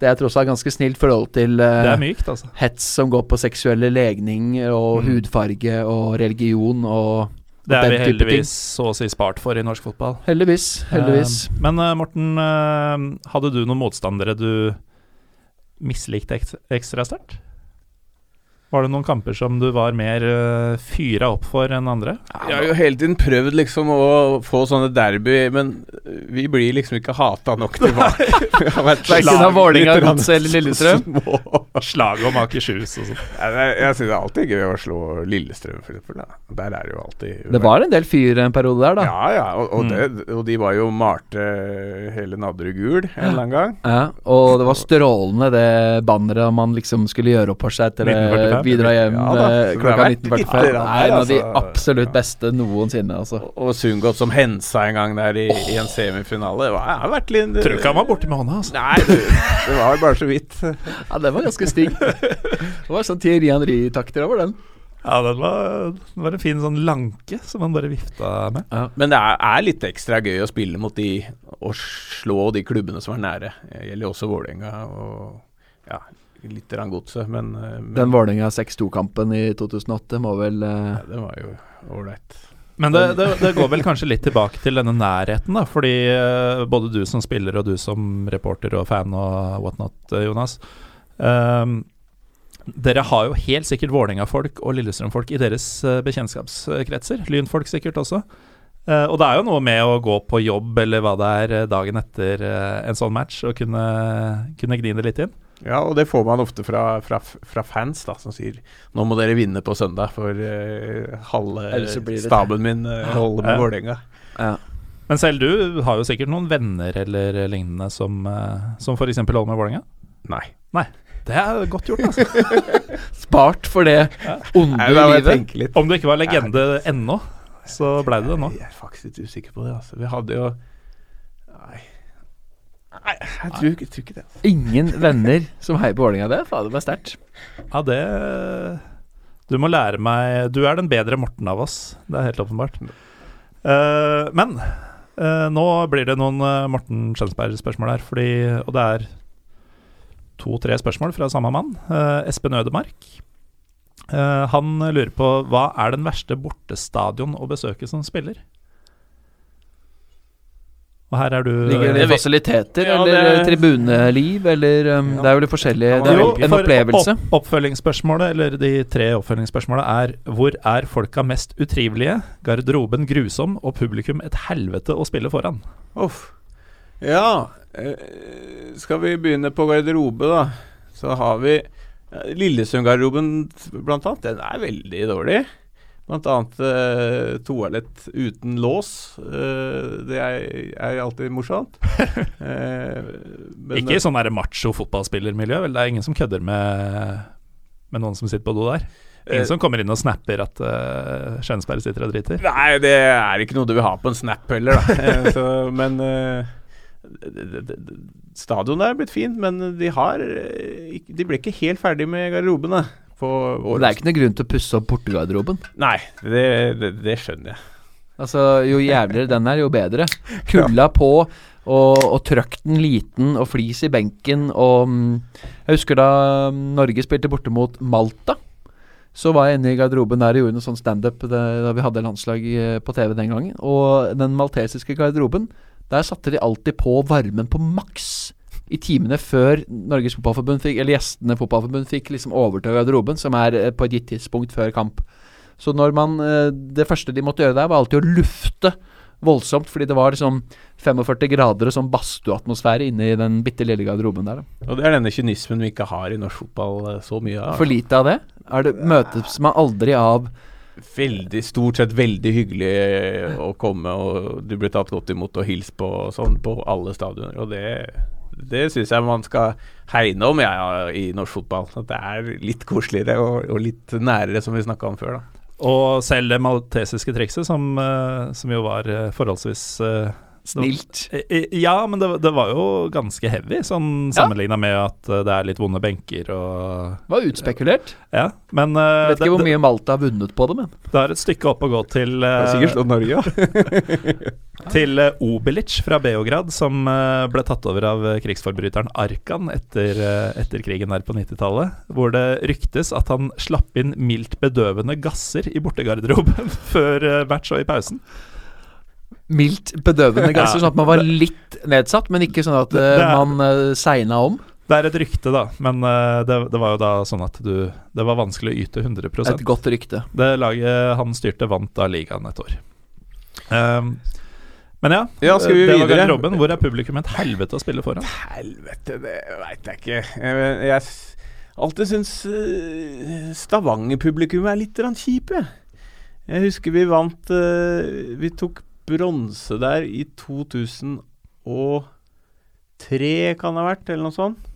Det er tross alt ganske snilt forhold til uh, Det mykt, altså. hets som går på seksuelle legning og Mm. hudfarge og religion og Det er vi heldigvis så å si spart for i norsk fotball. Heldigvis. Heldigvis. Uh, men uh, Morten, uh, hadde du noen motstandere du mislikte ek ekstra sterkt? Var det noen kamper som du var mer uh, fyra opp for enn andre? Jeg har jo hele tiden prøvd liksom å få sånne derby, men vi blir liksom ikke hata nok <laughs> tilbake. <laughs> Verken av Vålerenga, Godset eller Lillestrøm? små. Slaget om Akershus og sånn. Jeg, Jeg syns det er alltid gøy å slå Lillestrøm, for eksempel. Da. Der er det jo alltid Det var en del fyr en periode der, da. Ja, ja, og, og, Mm. det, og de var jo malte hele Nadderud gul en eller annen gang. Ja, og det var strålende det banneret man liksom skulle gjøre opp for seg etter det bidra hjem Ja da, eh, klokka 1945. Det er en av de altså. absolutt beste noensinne, altså. Og, og Sundgodt som hensa en gang der i, i en semifinale. Det var- det har vært litt Tror ikke han var borti med hånda, altså. Nei, det, det var bare så vidt. Ja, det var ganske stygg. Det var sånn Thierry Henry-takter over den. Ja, den var, den var en fin sånn lanke som han bare vifta med. Men det er, er litt ekstra gøy å spille mot de og slå de klubbene som er nære. Det gjelder jo også Vålerenga og ja, litt Godset, men, eh, men Den Vålerenga 6-2-kampen i 2008 må vel eh, ja, det var jo ålreit. Men det, det, det går vel kanskje litt tilbake til denne nærheten, da. Fordi eh, både du som spiller og du som reporter og fan og whatnot, Jonas. Ehm, dere har jo helt sikkert Vålerenga-folk og Lillestrøm-folk i deres eh, bekjentskapskretser. Lynfolk sikkert også. Eh, og det er jo noe med å gå på jobb eller hva det er eh, dagen etter en sånn match, og kunne, kunne gni det litt inn. Ja, og det får man ofte fra, fra, fra fans da, som sier nå må dere vinne på søndag, for uh, halve staben min <laughs> uh, holder med Ja. Vålerenga. ja. Men selv du har jo sikkert noen venner eller lignende som, uh, som f.eks. holder med Vålerenga. Nei. Det er godt gjort, altså. <laughs> Spart for det onde livet. litt. Om du ikke var legende ennå, så blei du det nå. Jeg er faktisk litt usikker på det. Altså. Vi hadde jo Nei, Nei jeg, tror, ikke- jeg tror ikke det. altså. Ingen venner som heier på Vålerenga. Det er fader meg sterkt. Ja, det Du må lære meg Du er den bedre Morten av oss. Det er helt åpenbart. Uh, men uh, nå blir det noen eh, Morten Skjønsberg-spørsmål her, fordi Og det er to-tre spørsmål fra samme mann. Eh, Espen Ødemark. Eh, han lurer på hva er den verste bortestadion å besøke som spiller? Og her er du Ligger det fasiliteter Ja, eller det- tribuneliv, eller um, Det er jo litt forskjellig. Det er Jo, en for opplevelse. Opp, oppfølgingsspørsmålet, eller de tre oppfølgingsspørsmålene, er hvor er folka mest utrivelige, garderoben grusom og publikum et helvete å spille foran? Uff. Ja, eh, skal vi begynne på garderobe, da? Så har vi eh, Lillesund-garderoben blant annet. Den er veldig dårlig. Blant annet eh, toalett uten lås. Eh, det er, er alltid morsomt. <laughs> Eh, men- Ikke i sånn der macho fotballspillermiljø, vel? Det er ingen som kødder med, med noen som sitter på do der? Ingen Eh, som kommer inn og snapper at uh, Skjønsberg sitter og driter? Nei, det er ikke noe du vil ha på en snap heller, da. <laughs> Eh, så, men Stadionet er blitt fint, men de har eh, De ble ikke helt ferdig med garderobene. Det er ikke noen grunn til å pusse opp portegarderoben. Nei, det, det, det skjønner jeg. Altså, Jo jævligere den er, jo bedre. <laughs> Kulda på, og, og trøkk den liten, og flis i benken, og mm, Jeg husker da mm, Norge spilte borte mot Malta. Så var jeg inne i garderoben der og gjorde noe sånn standup da da vi hadde landslag eh, på TV den gangen. Og den maltesiske garderoben, der satte de alltid på varmen på maks i timene før Norges Fotballforbund fikk, eller gjestene fotballforbund fikk liksom overta garderoben, som er eh, på et gitt tidspunkt før kamp. Så når man eh, Det første de måtte gjøre der, var alltid å lufte voldsomt, fordi det var liksom 45 grader og sånn badstueatmosfære inne i den bitte lille garderoben der. Da. Og det er denne kynismen vi ikke har i norsk fotball eh, så mye av. For lite av det? Er det møtes man aldri av Veldig, stort sett veldig hyggelig eh, å komme, og du ble tatt godt imot og hilst på sånn på alle stadioner. Og det, det syns jeg man skal hegne om ja, i norsk fotball. At det er litt koseligere og, og litt nærere, som vi snakka om før. da Og selv det maltesiske trikset, som, eh, som jo var eh, forholdsvis snilt. Eh, eh, Ja, men det, det var jo ganske heavy, sånn Ja. sammenligna med at eh, det er litt vonde benker og Det var utspekulert. Ja, men uh, vet det, ikke hvor mye Malta har vunnet på det, men det er et stykke opp å gå til Det er sikkert slått Norge, ja. <laughs> Til uh, Obelic fra Beograd, som uh, ble tatt over av krigsforbryteren Arkan etter, etter krigen der på 90-tallet. Hvor det ryktes at han slapp inn mildt bedøvende gasser i bortegarderoben <laughs> før match og i pausen. Mildt bedøvende <laughs> gasser, Ja. sånn at man var litt nedsatt, men ikke sånn at eh, er- man uh, segna om. Det er et rykte, da, men uh, det, det var jo da sånn at du Det var vanskelig å yte 100% Et godt rykte. Det laget han styrte, vant da ligaen et år. Um, men ja, Ja, skal vi det var videre? garderoben. Hvor er publikum et helvete å spille foran? Helvete, det veit jeg ikke. Jeg, jeg alltid syns uh, Stavanger-publikum er litt kjipe. Jeg husker vi vant eh, Vi tok bronse der i 2003, kan det ha vært, eller noe sånt.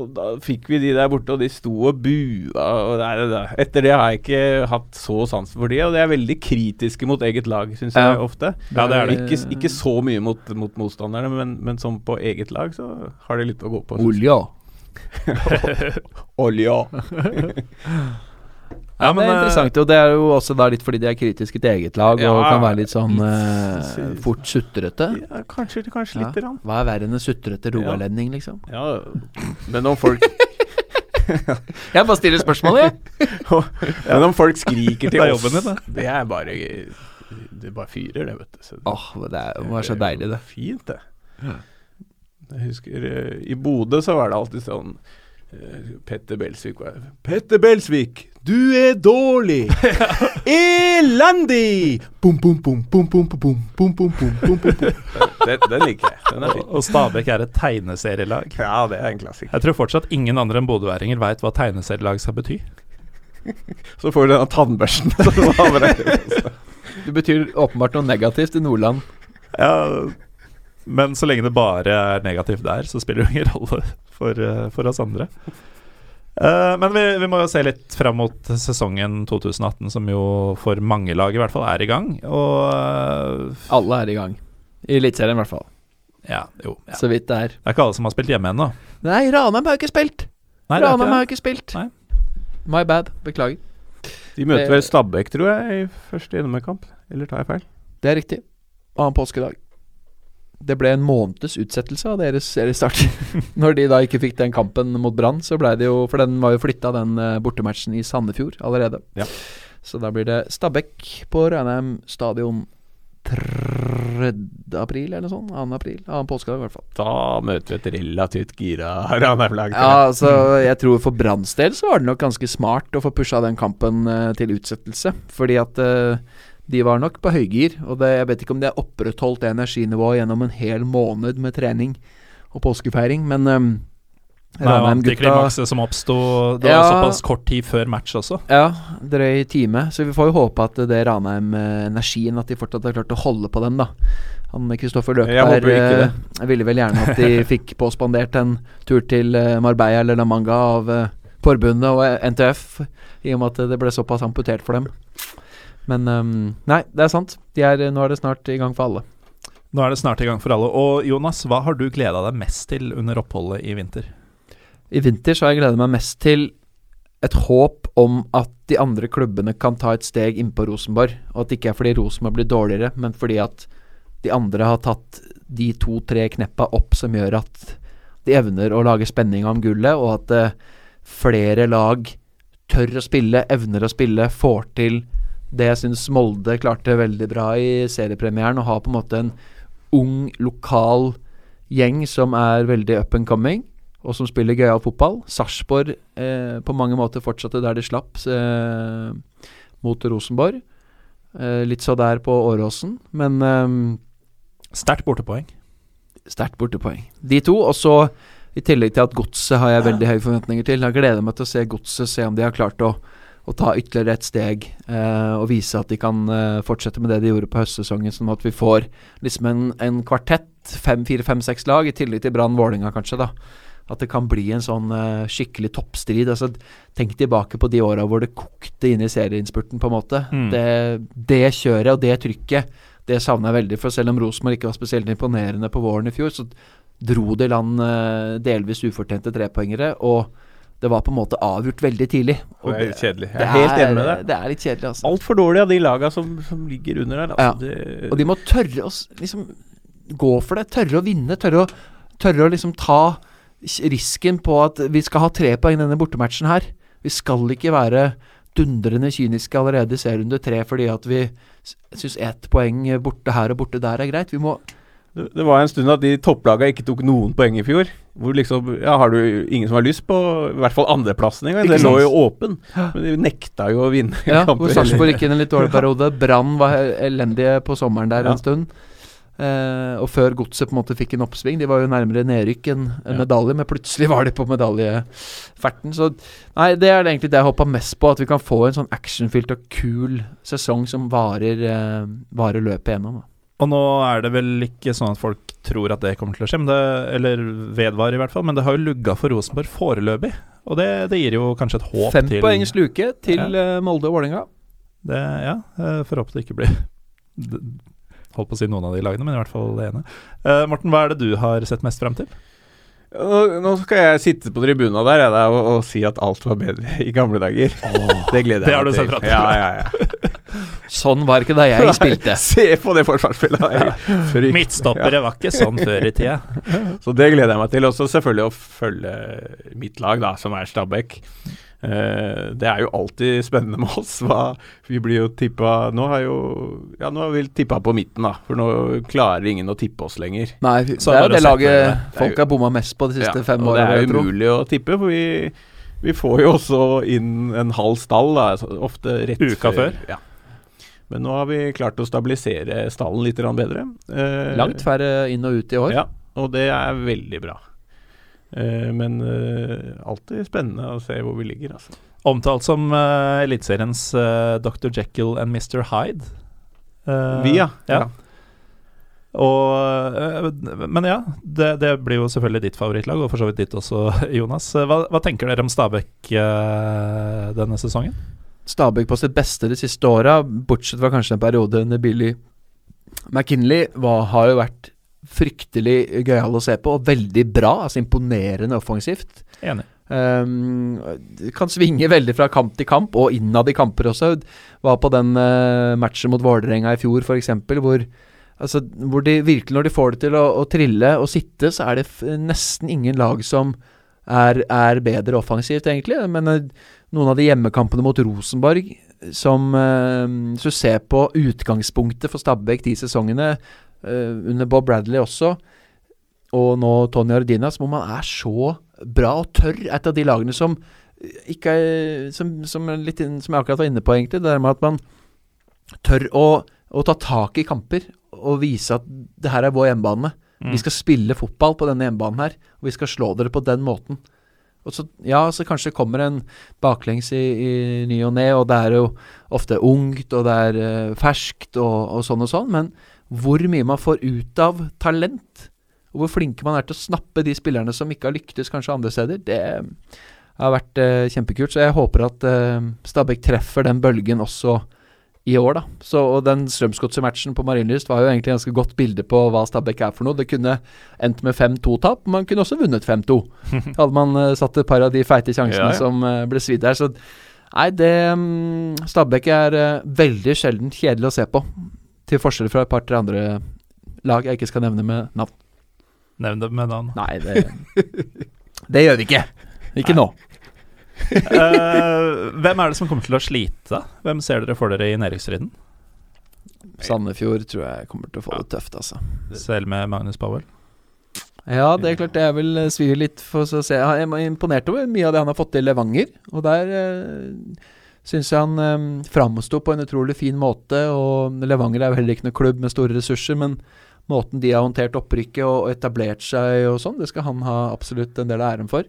Og da fikk vi de der borte, og de sto og bua. Og det, det, er- etter det har jeg ikke hatt så sansen for de, og de er veldig kritiske mot eget lag, syns Ja. jeg ofte. Ja, det er det. Ikke, ikke så mye mot, mot motstanderne, men, men som på eget lag så har de litt å gå på. Olja. <laughs> Olja. <laughs> Ja, men det er eh, interessant, og det er jo også da litt fordi de er kritiske til eget lag og kan være litt sånn litt- eh, fort sutrete. Ja, kanskje kanskje Ja. lite grann. Hva er verre enn en sutrete rogalending, liksom? Ja, men om folk <laughs> Jeg bare stiller spørsmål, jeg. <laughs> Men om folk skriker til er oss jobben din, det. Det er bare Det bare fyrer, det, vet du. Så Åh, det er, det være så deilig, det. Fint, det. Jeg husker eh, I Bodø så var det alltid sånn Petter Belsvik var Petter Belsvik, du er dårlig! Elendig! Bom, bom, bom, bom, bom, bom, bom, bom, bom, bom, bom, bom. Den, den liker jeg. Den er fin. Og Stabæk er et tegneserielag. Ja, det er en klassiker. Jeg tror fortsatt ingen andre enn bodøværinger veit hva tegneserielag skal bety. Så får du denne tannbørsten. Det betyr åpenbart noe negativt i Nordland. Ja, men så lenge det bare er negativt der, så spiller det ingen rolle for, eh, for oss andre. Uh, men vi, vi må jo se litt fram mot sesongen 2018, som jo for mange lag i hvert fall er i gang. Og uh, Alle er i gang. I Eliteserien, i hvert fall. ja, jo. Ja. Så vidt det er. Det er ikke alle som har spilt hjemme ennå. Nei, Ranheim har jo ikke spilt! Nei, Ranheim ikke har jo ikke spilt. Nei. My bad. Beklager. De møter vel Stabæk, tror jeg, i første gjennomkamp. Eller tar jeg feil? Det er riktig. Annen påskedag. Det ble en måneds utsettelse av deres seriestart. <laughs> Når de da ikke fikk den kampen mot Brann, så blei det jo For den var jo flytta, den eh, bortematchen i Sandefjord allerede. Ja. Så da blir det Stabæk på Ranheim stadion 3. april, eller noe sånt. 2. april. Annen påskedag, i hvert fall. Da møter vi et relativt gira Ranheim-lag. Ja, altså jeg tror for Branns del så var det nok ganske smart å få pusha den kampen eh, til utsettelse. Fordi at eh, de var nok på høygir. Og det, jeg vet ikke om de har opprettholdt det energinivået gjennom en hel måned med trening og påskefeiring, men um, antiklimakset som oppsto Det var Ja. såpass kort tid før match også. Ja, drøy time. Så vi får jo håpe at det Ranheim-energien At de fortsatt har klart å holde på den, da. Han Kristoffer Jeg der. Ikke det. eh, ville vel gjerne at de <laughs> fikk påspandert en tur til eh, Marbella eller La Manga av eh, forbundet og NTF, i og med at det ble såpass amputert for dem. Men um, nei, det er sant. De er, nå er det snart i gang for alle. Nå er det snart i gang for alle. Og Jonas, hva har du gleda deg mest til under oppholdet i vinter? I vinter så har jeg gledet meg mest til et håp om at de andre klubbene kan ta et steg innpå Rosenborg. Og at det ikke er fordi Rosenborg blir dårligere, men fordi at de andre har tatt de to-tre kneppa opp som gjør at de evner å lage spenning om gullet, og at uh, flere lag tør å spille, evner å spille, får til det jeg syns Molde klarte veldig bra i seriepremieren, å ha på en måte en ung, lokal gjeng som er veldig up and coming og som spiller gøyal fotball. Sarpsborg eh, på mange måter fortsatte der de slapp eh, mot Rosenborg. Eh, litt så der på Åråsen, men eh, Sterkt bortepoeng. sterkt bortepoeng. De to, og så i tillegg til at Godset har jeg veldig høye forventninger til. Jeg gleder meg til å se Godset, se om de har klart å, å ta ytterligere et steg eh, og vise at de kan eh, fortsette med det de gjorde på høstsesongen, sånn at vi får liksom en, en kvartett, fem, fire, fem, seks lag, i tillegg til Brann Vålinga kanskje, da. At det kan bli en sånn eh, skikkelig toppstrid. Altså, tenk tilbake på de åra hvor det kokte inn i serieinnspurten, på en måte. Mm. Det, det kjøret og det trykket, det savner jeg veldig. For selv om Rosenborg ikke var spesielt imponerende på våren i fjor, så dro de land eh, delvis ufortjente trepoengere. Og det var på en måte avgjort veldig tidlig. Og Det er litt kjedelig. Jeg er, er helt enig med deg. Det er litt kjedelig, altså. Altfor dårlig av de laga som, som ligger under der. Altså. Det, Og de må tørre å liksom gå for det. Tørre å vinne. Tørre å, tørre å liksom ta risken på at vi skal ha tre poeng denne bortematchen her. Vi skal ikke være dundrende kyniske allerede i serierunde tre fordi at vi syns ett poeng borte her og borte der er greit. Vi må Det, var en stund at de topplaga ikke tok noen poeng i fjor. Hvor liksom Ja, har du ingen som har lyst på i hvert fall andreplassen engang? Det lå jo åpen. Men de nekta jo å vinne Ja, kamper hvor Sarpsborg gikk inn i en litt dårlig <laughs> periode. Brann var elendige på sommeren der Ja. en stund. Eh, og før Godset på en måte fikk en oppsving. De var jo nærmere nedrykk enn en Ja. medalje, men plutselig var de på medaljeferten. Så nei, det er egentlig det jeg håpa mest på. At vi kan få en sånn actionfylt og kul sesong som varer, eh, varer løpet igjennom. Da. Og nå er det vel ikke sånn at folk tror at det kommer til å skje, det, eller vedvarer i hvert fall, men det har jo lugga for Rosenborg foreløpig. Og det, det gir jo kanskje et håp Fem til poengs luke til ja. Molde og Vålerenga. det, Ja, jeg får håpe det ikke blir <laughs> Holdt på å si noen av de lagene, men i hvert fall det ene. Uh, Morten, hva er det du har sett mest frem til? Nå, skal jeg sitte på tribuna der jeg, og, og si at alt var bedre <laughs> i gamle dager. <laughs> det gleder jeg Det har meg du sett fra til. Ja, ja, ja. <laughs> Sånn var ikke da jeg spilte. Se på det forsvarsspillet! Ja. Midtstoppere var ikke sånn før i tida. Så det gleder jeg meg til. Også selvfølgelig å følge mitt lag, da, som er Stabæk. Eh, det er jo alltid spennende med oss. Hva, vi blir jo tippa Nå har jo Ja, nå har vi tippa på midten, da. For nå klarer ingen å tippe oss lenger. Nei, Så det er jo det laget folk har bomma mest på de siste Ja, fem årene. åra. det er umulig å tippe, for vi, vi får jo også inn en halv stall, da, ofte rett Uka før. Ja. Men nå har vi klart å stabilisere stallen litt bedre. Eh, Langt færre inn og ut i år. Ja, og det er veldig bra. Eh, men eh, alltid spennende å se hvor vi ligger, altså. Omtalt som uh, Eliteseriens uh, Dr. Jekyll and Mr. Hyde. Uh, vi, ja. ja. Og, eh, men ja, det, det blir jo selvfølgelig ditt favorittlag, og for så vidt ditt også, <laughs> Jonas. Hva, hva tenker dere om Stabæk denne sesongen? Stabæk på sitt beste de siste åra, bortsett fra kanskje en periode under Billy McKinley, var, har jo vært fryktelig gøyal å se på, og veldig bra. Altså imponerende offensivt. Enig. Um, kan svinge veldig fra kamp til kamp, og innad i kamper også. Var på den uh, matchen mot Vålerenga i fjor, f.eks., hvor Altså, hvor de virkelig, når de får det til å, å trille og sitte, så er det nesten ingen lag som er, er bedre offensivt, egentlig. Men uh, noen av de hjemmekampene mot Rosenborg, som uh, Hvis du ser på utgangspunktet for Stabæk de sesongene, under Bob Bradley også, og nå Tony Ordinas som om han er så bra og tørr. Et av de lagene som ikke er Som, som, er litt som jeg akkurat var inne på, egentlig. Det der med at man tør å, å ta tak i kamper og vise at det her er vår hjemmebane. Mm. Vi skal spille fotball på denne hjemmebanen her, og vi skal slå dere på den måten. Og så, ja, så kanskje det kommer en baklengs i, i ny og ne, og det er jo ofte ungt, og det er uh, ferskt, og, og sånn og sånn, men hvor mye man får ut av talent, og hvor flinke man er til å snappe de spillerne som ikke har lyktes kanskje andre steder, det har vært eh, kjempekult. Så jeg håper at eh, Stabæk treffer den bølgen også i år, da. Så, og den Strømsgodset-matchen på Marienlyst var jo egentlig ganske godt bilde på hva Stabæk er for noe. Det kunne endt med 5-2-tap, man kunne også vunnet 5-2. <laughs> Hadde man uh, satt et par av de feite sjansene Ja, ja. som uh, ble svidd her. Så nei, det um, Stabæk er uh, veldig sjelden kjedelig å se på. Til forskjell fra et par-tre andre lag jeg ikke skal nevne med navn. Nevn dem med navn. Nei, det, det gjør vi ikke. Ikke nå. uh, hvem er det som kommer til å slite? Hvem ser dere for dere i nedrykksstriden? Sandefjord tror jeg kommer til å få det tøft, altså. Selv med Magnus Powell? Ja, det er klart jeg vil eh, litt for å se. Jeg er imponert over mye av det han har fått til i Levanger. Og der eh, syns jeg han eh, framsto på en utrolig fin måte. Og Levanger er jo heller ikke noe klubb med store ressurser, men måten de har håndtert opprykket og, og etablert seg og sånn, det skal han ha absolutt en del av æren for.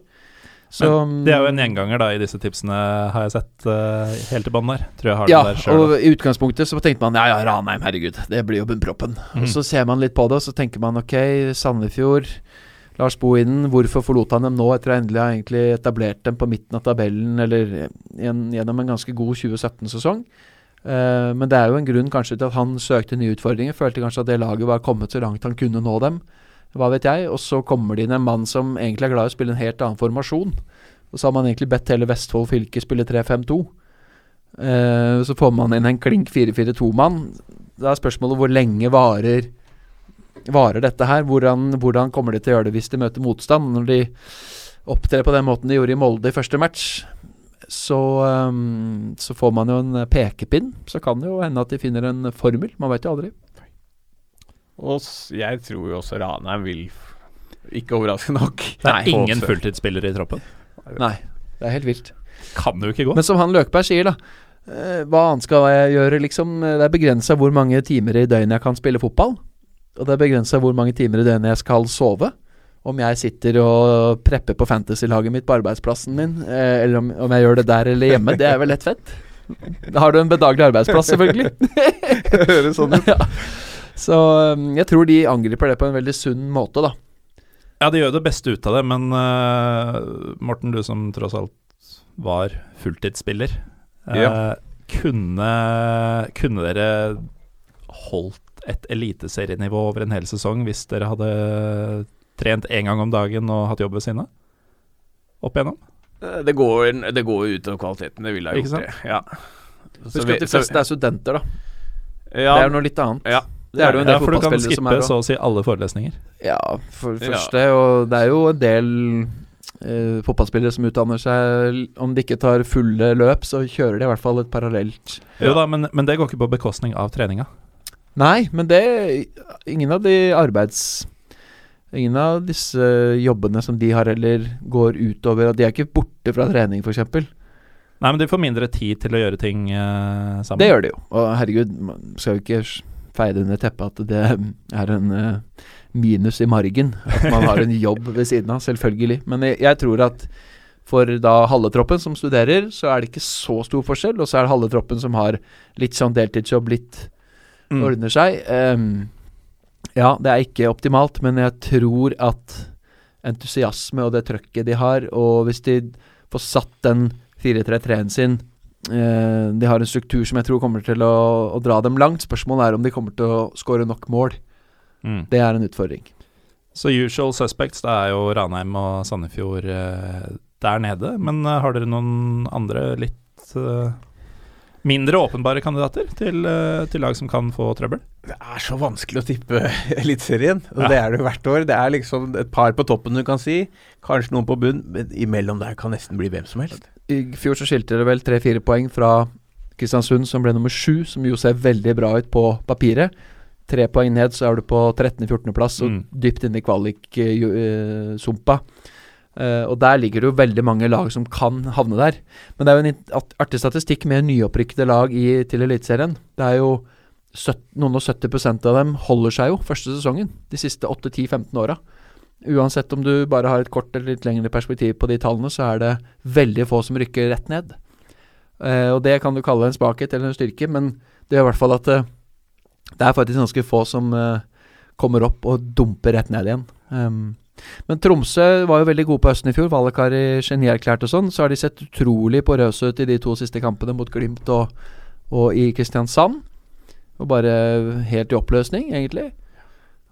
Så Men det er jo en gjenganger da i disse tipsene, har jeg sett uh, helt i bånn der. Tror jeg har Ja, der selv, og i utgangspunktet så tenkte man ja, ja, Ranheim, herregud, det blir jo bunnproppen. Mm. Og så ser man litt på det, og så tenker man ok, Sandefjord, Lars Bohinen, hvorfor forlot han dem nå etter å endelig ha etablert dem på midten av tabellen, eller gjen- gjennom en ganske god 2017-sesong? Eh, men det er jo en grunn kanskje til at han søkte nye utfordringer, følte kanskje at det laget var kommet så langt han kunne nå dem. Hva vet jeg. Og så kommer det inn en mann som egentlig er glad i å spille en helt annen formasjon. Og så har man egentlig bedt hele Vestfold fylke spille 3-5-2. Eh, så får man inn en klink 4-4-2-mann. Da er spørsmålet hvor lenge varer Varer dette her? Hvordan, hvordan kommer de til å gjøre det hvis de møter motstand? Når de opptrer på den måten de gjorde i Molde i første match, så, um, så får man jo en pekepinn. Så kan det jo hende at de finner en formel. Man vet jo aldri. Og jeg tror jo også Ranheim vil, ikke overraskende nok Det er Nei. ingen fulltidsspillere i troppen. Nei, det er helt vilt. Kan jo ikke gå. Men som han Løkberg sier, da. eh, hva annet skal jeg gjøre, liksom? Det er begrensa hvor mange timer i døgnet jeg kan spille fotball. Og det er begrensa hvor mange timer i døgnet jeg skal sove. Om jeg sitter og prepper på fantasy-laget mitt på arbeidsplassen min, eh, eller om, om jeg gjør det der eller hjemme, det er vel lett fett. Da har du en bedagelig arbeidsplass, selvfølgelig. <laughs> det Høres sånn ut. ja. Så um, jeg tror de angriper det på en veldig sunn måte, da. Ja, de gjør det beste ut av det, men uh, Morten, du som tross alt var fulltidsspiller, eh, Ja. kunne, kunne dere holdt et eliteserienivå over en hel sesong hvis dere hadde trent én gang om dagen og hatt jobb ved siden av? Opp igjennom? Eh, Det går, det går ut av kvaliteten. Det ville jeg gjort det. Ja. Husk at de fleste er studenter, da. ja, Det er jo noe litt annet. Ja. Det er det jo en del Ja, for du kan skippe er så å si alle forelesninger. Ja, for det Ja. første, og det er jo en del eh, fotballspillere som utdanner seg Om de ikke tar fulle løp, så kjører de i hvert fall et parallelt Jo da, men, men det går ikke på bekostning av treninga. Nei, men det Ingen av de arbeids... Ingen av disse jobbene som de har, heller går utover at De er ikke borte fra trening, f.eks. Nei, men de får mindre tid til å gjøre ting uh, sammen. Det gjør de jo. Og herregud, skal jo ikke feie under teppet at det er en uh, minus i margen. At man har en jobb ved siden av, selvfølgelig. Men jeg, jeg tror at for da halve troppen som studerer, så er det ikke så stor forskjell. Og så er det halve troppen som har litt sånn deltidsjobb, litt Mm. ordner seg. Um, ja, det er ikke optimalt, men jeg tror at entusiasme og det trøkket de har, og hvis de får satt den 4-3-3-en sin uh, De har en struktur som jeg tror kommer til å, å dra dem langt. Spørsmålet er om de kommer til å skåre nok mål. Mm. Det er en utfordring. Så usual suspects, det er jo Ranheim og Sandefjord uh, der nede. Men uh, har dere noen andre litt mindre åpenbare kandidater til, eh, til lag som kan få trøbbel? Det er så vanskelig å tippe <laughs> Eliteserien. Og Ja. det er det jo hvert år. Det er liksom et par på toppen du kan si. Kanskje noen på bunn. Men imellom der kan nesten bli hvem som helst. I fjor så skilte det vel tre-fire poeng fra Kristiansund, som ble nummer sju, som jo ser veldig bra ut på papiret. Tre poeng ned, så er du på 13.-14.-plass og Mm. dypt inne i kvalik-sumpa. Eh, og der ligger det jo veldig mange lag som kan havne der. Men det er jo en artig statistikk med nyopprykkede lag i, til Eliteserien. Det er jo søtt- noen og 70 av dem holder seg jo første sesongen. De siste 8-10-15 åra. Uansett om du bare har et kort eller litt lengre perspektiv på de tallene, så er det veldig få som rykker rett ned. Uh, og det kan du kalle en spakhet eller en styrke, men det gjør i hvert fall at uh, det er faktisk ganske få som kommer opp og dumper rett ned igjen. Um, men Tromsø var jo veldig gode på høsten i fjor. Valakari genierklært og sånn. Så har de sett utrolig porøse ut i de to siste kampene mot Glimt og, og i Kristiansand. Og bare helt i oppløsning, egentlig.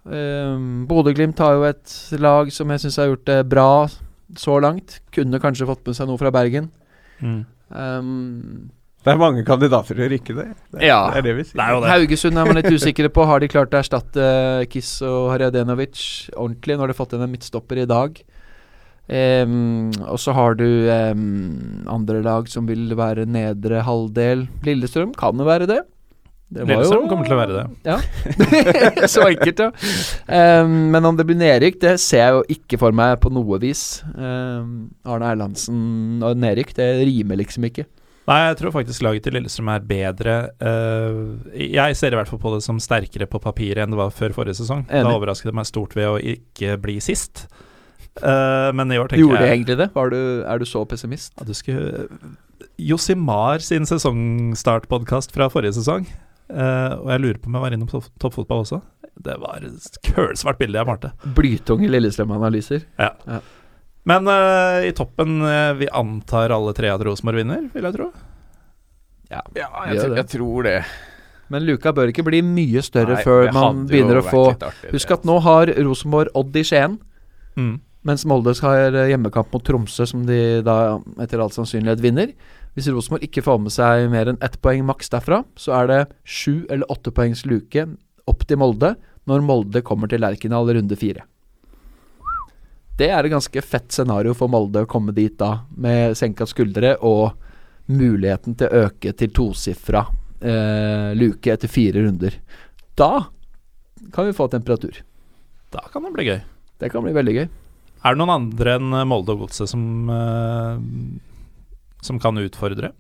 Um, Bodø-Glimt har jo et lag som jeg syns har gjort det bra så langt. Kunne kanskje fått med seg noe fra Bergen. Mm. Um, Det er mange kandidater til å rykke det. Det, Ja. det er det vi sier. Det er jo det. Haugesund er man litt usikre på. Har de klart å erstatte Kiss og Harjadenovic ordentlig? Nå har de fått inn en midtstopper i dag. Um, og så har du um, andre lag som vil være nedre halvdel. Lillestrøm kan jo være det. Det var Lillestrøm jo- kommer til å være det. Ja. <laughs> så enkelt, ja. Um, men om det blir nedrykk, det ser jeg jo ikke for meg på noe vis. Arne Erlandsen og nedrykk, det rimer liksom ikke. Nei, jeg tror faktisk laget til Lillestrøm er bedre. eh, jeg ser i hvert fall på det som sterkere på papiret enn det var før forrige sesong. Enig. Da overrasket det meg stort ved å ikke bli sist. Eh, men i år tenker Gjorde jeg Gjorde egentlig det? Var du, er du så pessimist? at du skulle Josimar sin sesongstartpodkast fra forrige sesong. eh, og jeg lurer på om jeg var innom topp- toppfotball også. Det var kølsvart bilde jeg malte. Blytunge Lillestrøm-analyser. Ja. Ja. Men uh, i toppen uh, Vi antar alle tre at Rosenborg vinner, vil jeg tro. Ja, ja jeg, tror, det. jeg tror det. Men luka bør ikke bli mye større Nei, før man begynner å få artig, Husk at nå har Rosenborg Odd i Skien, Mm. mens Molde har hjemmekamp mot Tromsø, som de da etter all sannsynlighet vinner. Hvis Rosenborg ikke får med seg mer enn ett poeng maks derfra, så er det sju eller åtte poengs luke opp til Molde når Molde kommer til Lerkendal runde fire. Det er et ganske fett scenario for Molde å komme dit da, med senka skuldre og muligheten til å øke til tosifra eh, luke etter fire runder. Da kan vi få temperatur. Da kan det bli gøy. Det kan bli veldig gøy. Er det noen andre enn Molde og Godset som, eh, som kan utfordre?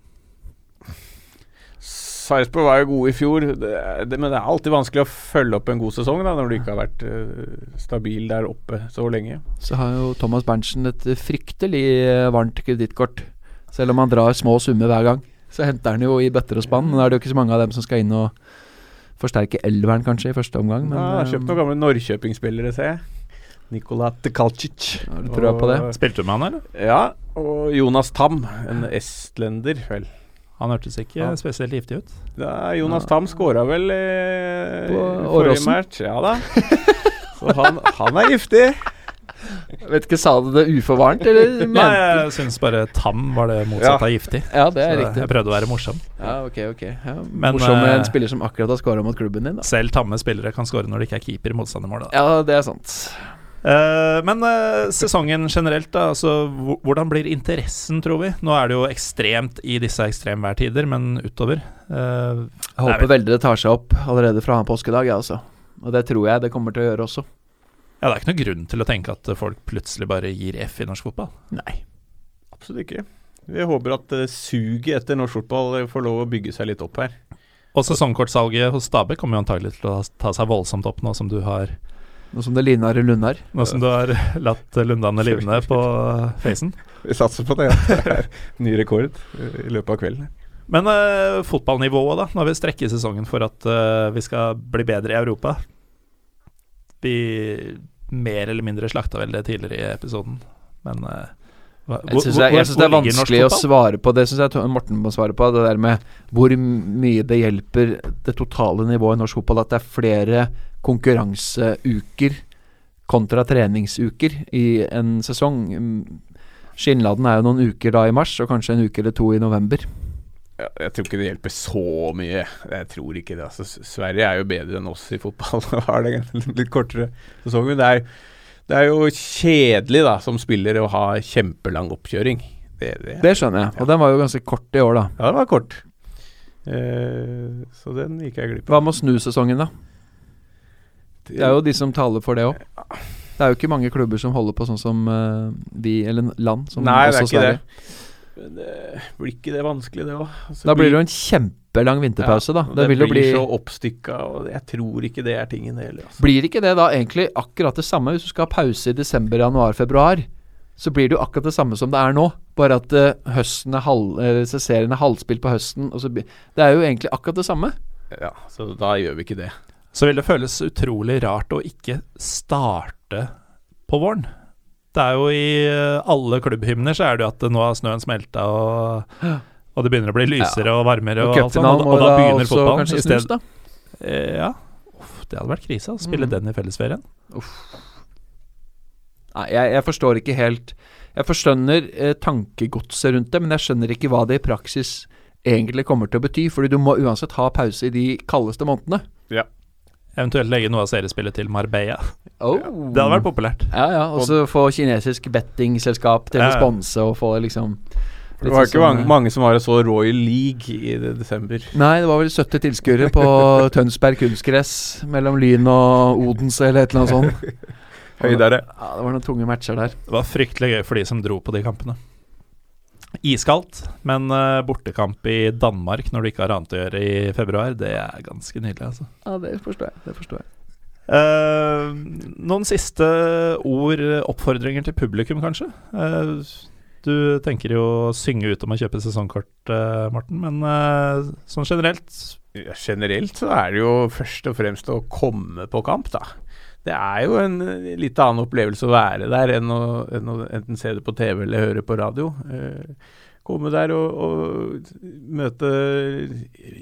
Sarpsborg var jo gode i fjor, det, det, men det er alltid vanskelig å følge opp en god sesong da, når du ikke har vært uh, stabil der oppe så lenge. Så har jo Thomas Berntsen et fryktelig eh, varmt kredittkort. Selv om han drar små summer hver gang. Så henter han jo i bøtter og spann. Men da er det jo ikke så mange av dem som skal inn og forsterke elveren, kanskje, i første omgang. Men Ja, eh, kjøpt noen gamle Norrköping-spillere, ser jeg. Nikola Tkalcic. Har du trua på det? Spilte du med han, eller? Ja, og Jonas Tam, en estlender, vel. Han hørtes ikke Ja. spesielt giftig ut. Ja, Jonas Tam skåra vel i, På i forrige match. Ja da. Så han, han er giftig. Vet ikke, sa du det uforvarmt, eller <laughs> Nei, jeg syns bare tam var det motsatte av giftig. Ja, det er Så riktig. jeg prøvde å være morsom. Ja, ok, ok. Ja, Men, Morsom med eh, en spiller som akkurat har skåra mot klubben din, da. Selv tamme spillere kan skåre når det ikke er keeper i motstandermål. Ja, det er sant. Eh, men eh, sesongen generelt, da. Altså, hvordan blir interessen, tror vi? Nå er det jo ekstremt i disse ekstremværtider, men utover. uh, Jeg håper veldig det tar seg opp allerede fra påskedag, jeg, også. Og det tror jeg det kommer til å gjøre også. ja, det er ikke noen grunn til å tenke at folk plutselig bare gir F i norsk fotball. Nei. Absolutt ikke. Vi håper at suget etter norsk fotball får lov å bygge seg litt opp her. Og sesongkortsalget hos Stabæk kommer jo antagelig til å ta seg voldsomt opp nå som du har Nå som det ligner i Lundar. Nå som du har latt Lundane livne på facen. <laughs> Vi satser på det. Ja. det er ny rekord i løpet av kvelden. Men uh, fotballnivået, da. Nå har vi strekket sesongen for at uh, vi skal bli bedre i Europa. Vi mer eller mindre slakta vel det tidligere i episoden, men hva- Jeg syns det, jeg synes det er vanskelig å svare på. Det syns jeg Morten må svare på. Det der med hvor mye det hjelper det totale nivået i norsk fotball at det er flere konkurranseuker kontra treningsuker i en sesong. Skinnladen er jo noen uker da i mars, og kanskje en uke eller to i november. Jeg tror ikke det hjelper så mye. Jeg tror ikke det. Altså, Sverige er jo bedre enn oss i fotball <laughs> og har det litt kortere sesong. Men det er, det er jo kjedelig da som spiller å ha kjempelang oppkjøring. Det, det. Det skjønner jeg. Og den var jo ganske kort i år, da. Ja, den var kort. Eh, så den gikk jeg glipp av. Hva med å snu sesongen, da? Det er jo de som taler for det òg. Det er jo ikke mange klubber som holder på sånn som uh, vi, eller land som Nei, det er ikke Sverige. det. Men det blir ikke det vanskelig, det òg? Da blir det jo en kjempe kjempelang vinterpause, da. Det, Det, vil jo bli blir så oppstykka, og jeg tror ikke det er tingen det heller. Altså. Blir ikke det da egentlig akkurat det samme hvis du skal ha pause i desember, januar, februar? Så blir det jo akkurat det samme som det er nå, bare at uh, høsten er halv, uh, serien er halvspilt på høsten. Og så, blir- det er jo egentlig akkurat det samme. Ja, så da gjør vi ikke det. Så vil det føles utrolig rart å ikke starte på våren. Det er jo i eh, alle klubbhymner så er det jo at nå har snøen smelta, og, og det begynner å bli lysere og varmere, og, alt sånt, og, og da da begynner også fotballen. i snus, da. Eh, ja. Uff, det hadde vært krise å spille Mm. den i fellesferien. Nei, jeg, jeg forstår ikke helt Jeg forstønner eh, tankegodset rundt det, men jeg skjønner ikke hva det i praksis egentlig kommer til å bety. Fordi du må uansett ha pause i de kaldeste månedene. Ja. Eventuelt legge noe av seriespillet til Marbella. <laughs> Oh. Det hadde vært populært. Ja, ja. Og så få kinesisk bettingselskap til å ja. sponse og få liksom Det var ikke mange, eh, mange som var så Royal League i desember. Nei, det var vel 70 tilskuere på <laughs> Tønsberg kunstgress mellom Lyn og Odense eller et eller annet sånt. <laughs> Høydere. Ja, det var noen tunge matcher der. Det var fryktelig gøy for de som dro på de kampene. Iskaldt, men eh, bortekamp i Danmark når du ikke har annet å gjøre i februar, det er ganske nydelig, altså. Ja, det forstår jeg. Det forstår jeg. Uh, noen siste ord, oppfordringer til publikum, kanskje? Eh, du tenker jo å synge ut om å kjøpe sesongkort, eh, Morten, men eh, sånn generelt Ja, generelt så er det jo først og fremst å komme på kamp, da. Det er jo en eh, litt annen opplevelse å være der enn å, enn å enten se det på TV eller høre på radio. Komme der og, og møte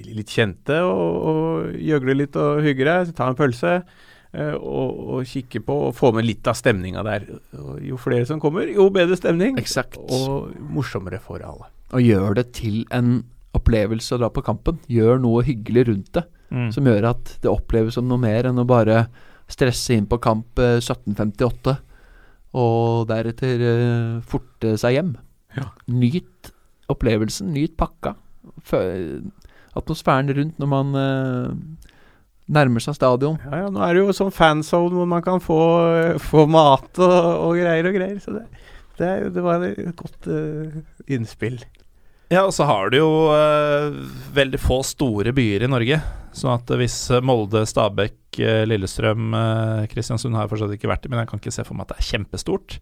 litt kjente og, og gjøgle litt og hygge deg, ta en pølse. Eh, og, og kikke på og få med litt av stemninga der. Jo flere som kommer, jo bedre stemning. Exakt. Og morsommere for alle. Og gjør det til en opplevelse å dra på kampen. Gjør noe hyggelig rundt det, mm. som gjør at det oppleves som noe mer enn å bare stresse inn på kamp eh, 1758 og deretter eh, forte seg hjem. Ja. Nyt opplevelsen, nyt pakka. Atmosfæren rundt når man eh, nærmer seg stadion. Ja, ja, nå er det jo sånn fanzone hvor man kan få, få mat og, og greier og greier. Så det, det, er jo- det var et godt uh, innspill. Ja, og så har du jo uh, veldig få store byer i Norge. Sånn at hvis eh, Molde, Stabekk, eh, Lillestrøm, eh, Kristiansund har jeg fortsatt ikke vært i, men jeg kan ikke se for meg at det er kjempestort.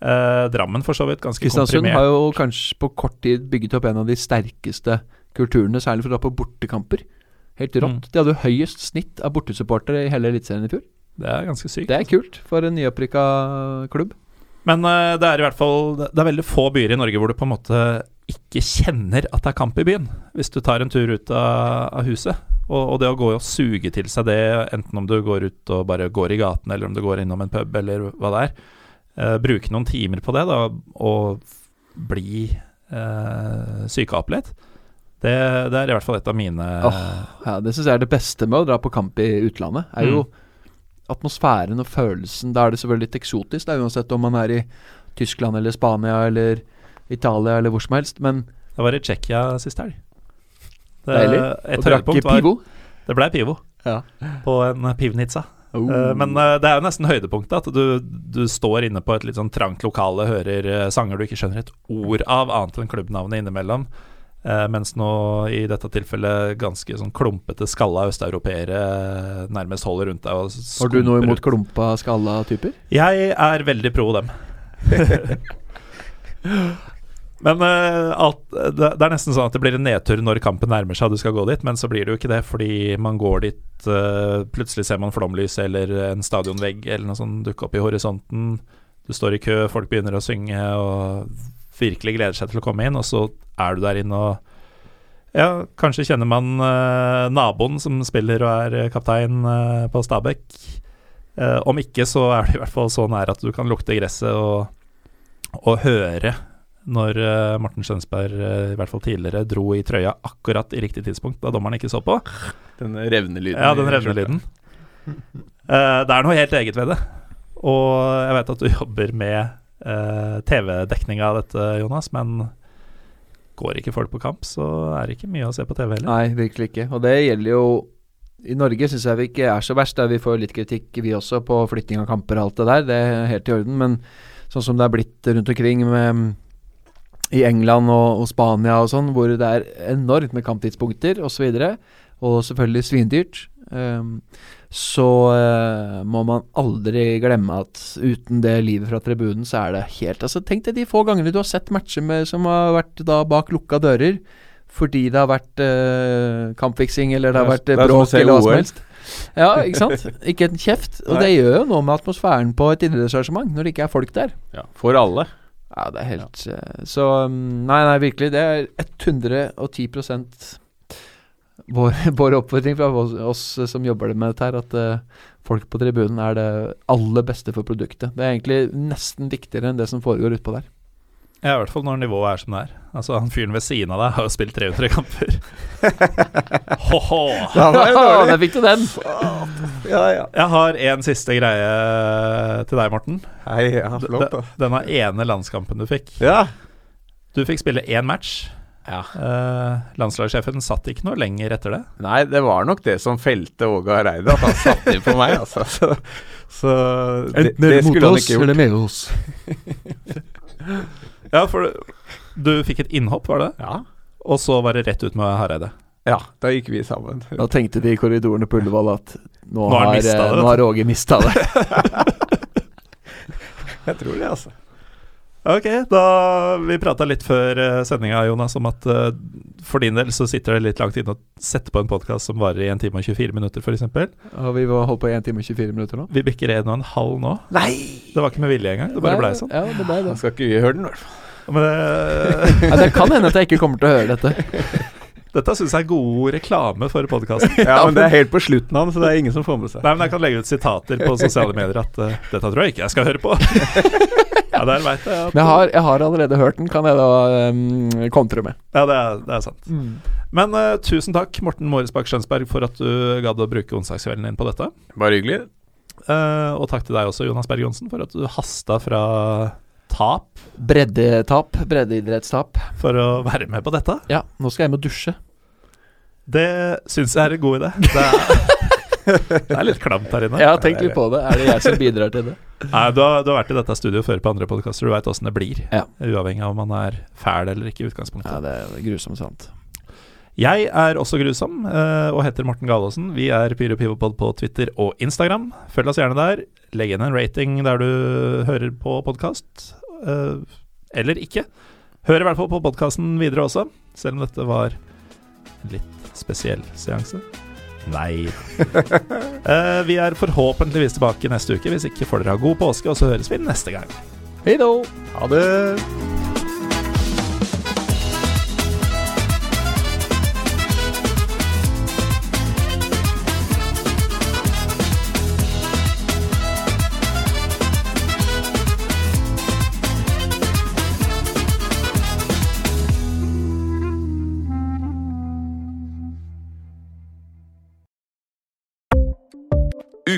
Eh, Drammen for så vidt, ganske Kristiansund komprimert. har jo kanskje på kort tid bygget opp en av de sterkeste kulturene, særlig for å dra på bortekamper. Helt rått. Mm. De hadde jo høyest snitt av bortesupportere i hele Eliteserien i fjor. Det er ganske sykt. Det er kult for en nyopprykka klubb. Men uh, det er i hvert fall Det er veldig få byer i Norge hvor du på en måte ikke kjenner at det er kamp i byen, hvis du tar en tur ut av, av huset. Og, og det å gå og suge til seg det, enten om du går ut og bare går i gaten, eller om du går innom en pub, eller hva det er. Uh, bruke noen timer på det, da, og bli uh, psyka opp litt. Det, det er i hvert fall et av mine oh, Ja, det syns jeg er det beste med å dra på kamp i utlandet. Er jo atmosfæren og følelsen. Da er det selvfølgelig litt eksotisk, da, uansett om man er i Tyskland eller Spania eller Italia eller hvor som helst. Men Det var i Tsjekkia sist helg. Det- deilig. Et Og drakk pivo. Det ble pivo Ja. på en pivnitsa. Oh. Eh, men eh, det er jo nesten høydepunktet. At du, du står inne på et litt sånn trangt lokale, hører eh, sanger du ikke skjønner et ord av, annet enn klubbnavnet innimellom. Eh, mens nå i dette tilfellet ganske sånn klumpete, skalla østeuropeere eh, nærmest holder rundt deg og Har du noe imot klumpa, skalla typer? Jeg er veldig pro dem. <laughs> Men uh, alt, det, det er nesten sånn at det blir en nedtur når kampen nærmer seg og du skal gå dit, men så blir det jo ikke det, fordi man går dit uh, Plutselig ser man flomlys eller en stadionvegg eller noe sånt dukke opp i horisonten. Du står i kø, folk begynner å synge og virkelig gleder seg til å komme inn, og så er du der inne og Ja, kanskje kjenner man eh, naboen som spiller og er eh, kaptein eh, på Stabæk. Eh, om ikke, så er det i hvert fall så nær at du kan lukte gresset og, og høre når eh, Morten Skjønsberg, eh, i hvert fall tidligere, dro i trøya akkurat i riktig tidspunkt da dommeren ikke så på. Den revne lyden. Ja, den revne lyden. det er noe helt eget ved det. Og jeg vet at du jobber med uh, TV-dekning av dette, Jonas, men går ikke folk på kamp, så er det ikke mye å se på TV heller. Nei, virkelig ikke. Og det gjelder jo I Norge syns jeg vi ikke er så verst. Vi får litt kritikk, vi også, på flytting av kamper og alt det der. Det er helt i orden. Men sånn som det er blitt rundt omkring med i England og, og Spania og sånn, hvor det er enormt med kamptidspunkter osv., og, så og selvfølgelig svindyrt, um, så uh, må man aldri glemme at uten det livet fra tribunen, så er det helt Altså Tenk deg de få gangene du har sett matcher med, som har vært da bak lukka dører fordi det har vært uh, kampfiksing eller det har vært bråk eller hva som helst. Ja, ikke sant? <laughs> Ikke en kjeft. Og det gjør jo noe med atmosfæren på et idrettsarrangement når det ikke er folk der. Ja, For alle. Ja, det er helt ja. Så um, Nei, nei, virkelig. Det er 110 vår, <laughs> vår oppfordring fra oss, oss, som jobber med dette her, at uh, folk på tribunen er det aller beste for produktet. Det er egentlig nesten viktigere enn det som foregår utpå der. Ja, i hvert fall når nivået er som det er. Altså, Han fyren ved siden av deg har jo spilt 300 kamper. <laughs> Ho-ho! <laughs> Der fikk du den. Ja, ja. Jeg har en siste greie til deg, Morten. Hei, ja, flott da. Denne ene landskampen du fikk. Ja. Du fikk spille én match. Ja. Eh, landslagssjefen satt ikke noe lenger etter det. Nei, det var nok det som felte Åge Hareide, at han satt inn på meg, altså. Så, så det, det skulle han ikke gjort. med oss? <laughs> Ja, for du fikk et innhopp, var det? Ja. Og så var det rett ut med Hareide. ja, da gikk vi sammen. Da tenkte de i korridorene på Ullevål at nå, Nå har har, mistet eh, nå har Roger mista det. <laughs> Jeg tror det, altså. Ok, da Vi prata litt før uh, sendinga, Jonas, om at uh, for din del så sitter det litt langt inne å sette på en podkast som varer i 1 time og 24 minutter, f.eks. Og vi var holdt på i 1 time og 24 minutter nå. Vi bikker en og en halv nå. Nei! Det var ikke med vilje engang. Det bare blei sånn. Ja, det ble det. Da skal ikke vi høre den, i hvert fall. Men det, <laughs> Ja, det kan hende at jeg ikke kommer til å høre dette. <laughs> dette syns jeg er god reklame for podkasten. Ja, men det er <laughs> helt på slutten av den, så det er ingen som får med seg. Nei, men jeg kan legge ut sitater på sosiale medier at uh, dette tror jeg ikke jeg skal høre på. <laughs> ja, der veit jeg at Men jeg har, jeg har allerede hørt den, kan jeg da um, kontre med. Ja, det er, det er sant. Men uh, tusen takk, Morten Moresbakk Skjønsberg, for at du gadd å bruke onsdagskvelden din på dette. Bare hyggelig. Uh, og takk til deg også, Jonas Berg Johnsen, for at du hasta fra tap Breddetap. Breddeidrettstap. for å være med på dette. Ja, nå skal jeg hjem og dusje. Det syns jeg er en god idé. Det er, <laughs> <laughs> det er litt klamt her inne. Ja, tenk litt på det. Er det jeg som <laughs> bidrar til det? Nei, du, har, du har vært i dette studioet før på andre podkaster, du veit åssen det blir. Ja. Uavhengig av om man er fæl eller ikke i utgangspunktet. Ja, det er grusomt sant. Jeg er også grusom eh, og heter Morten Galaasen. Vi er PyroPivopod på Twitter og Instagram. Følg oss gjerne der. Legg igjen en rating der du hører på podkast. eller ikke. Hør i hvert fall på podkasten videre også, selv om dette var en litt spesiell seanse. Nei. Uh, <laughs> vi er forhåpentligvis tilbake neste uke. Hvis ikke får dere ha god påske, og så høres vi neste gang. Hei då! Ha det.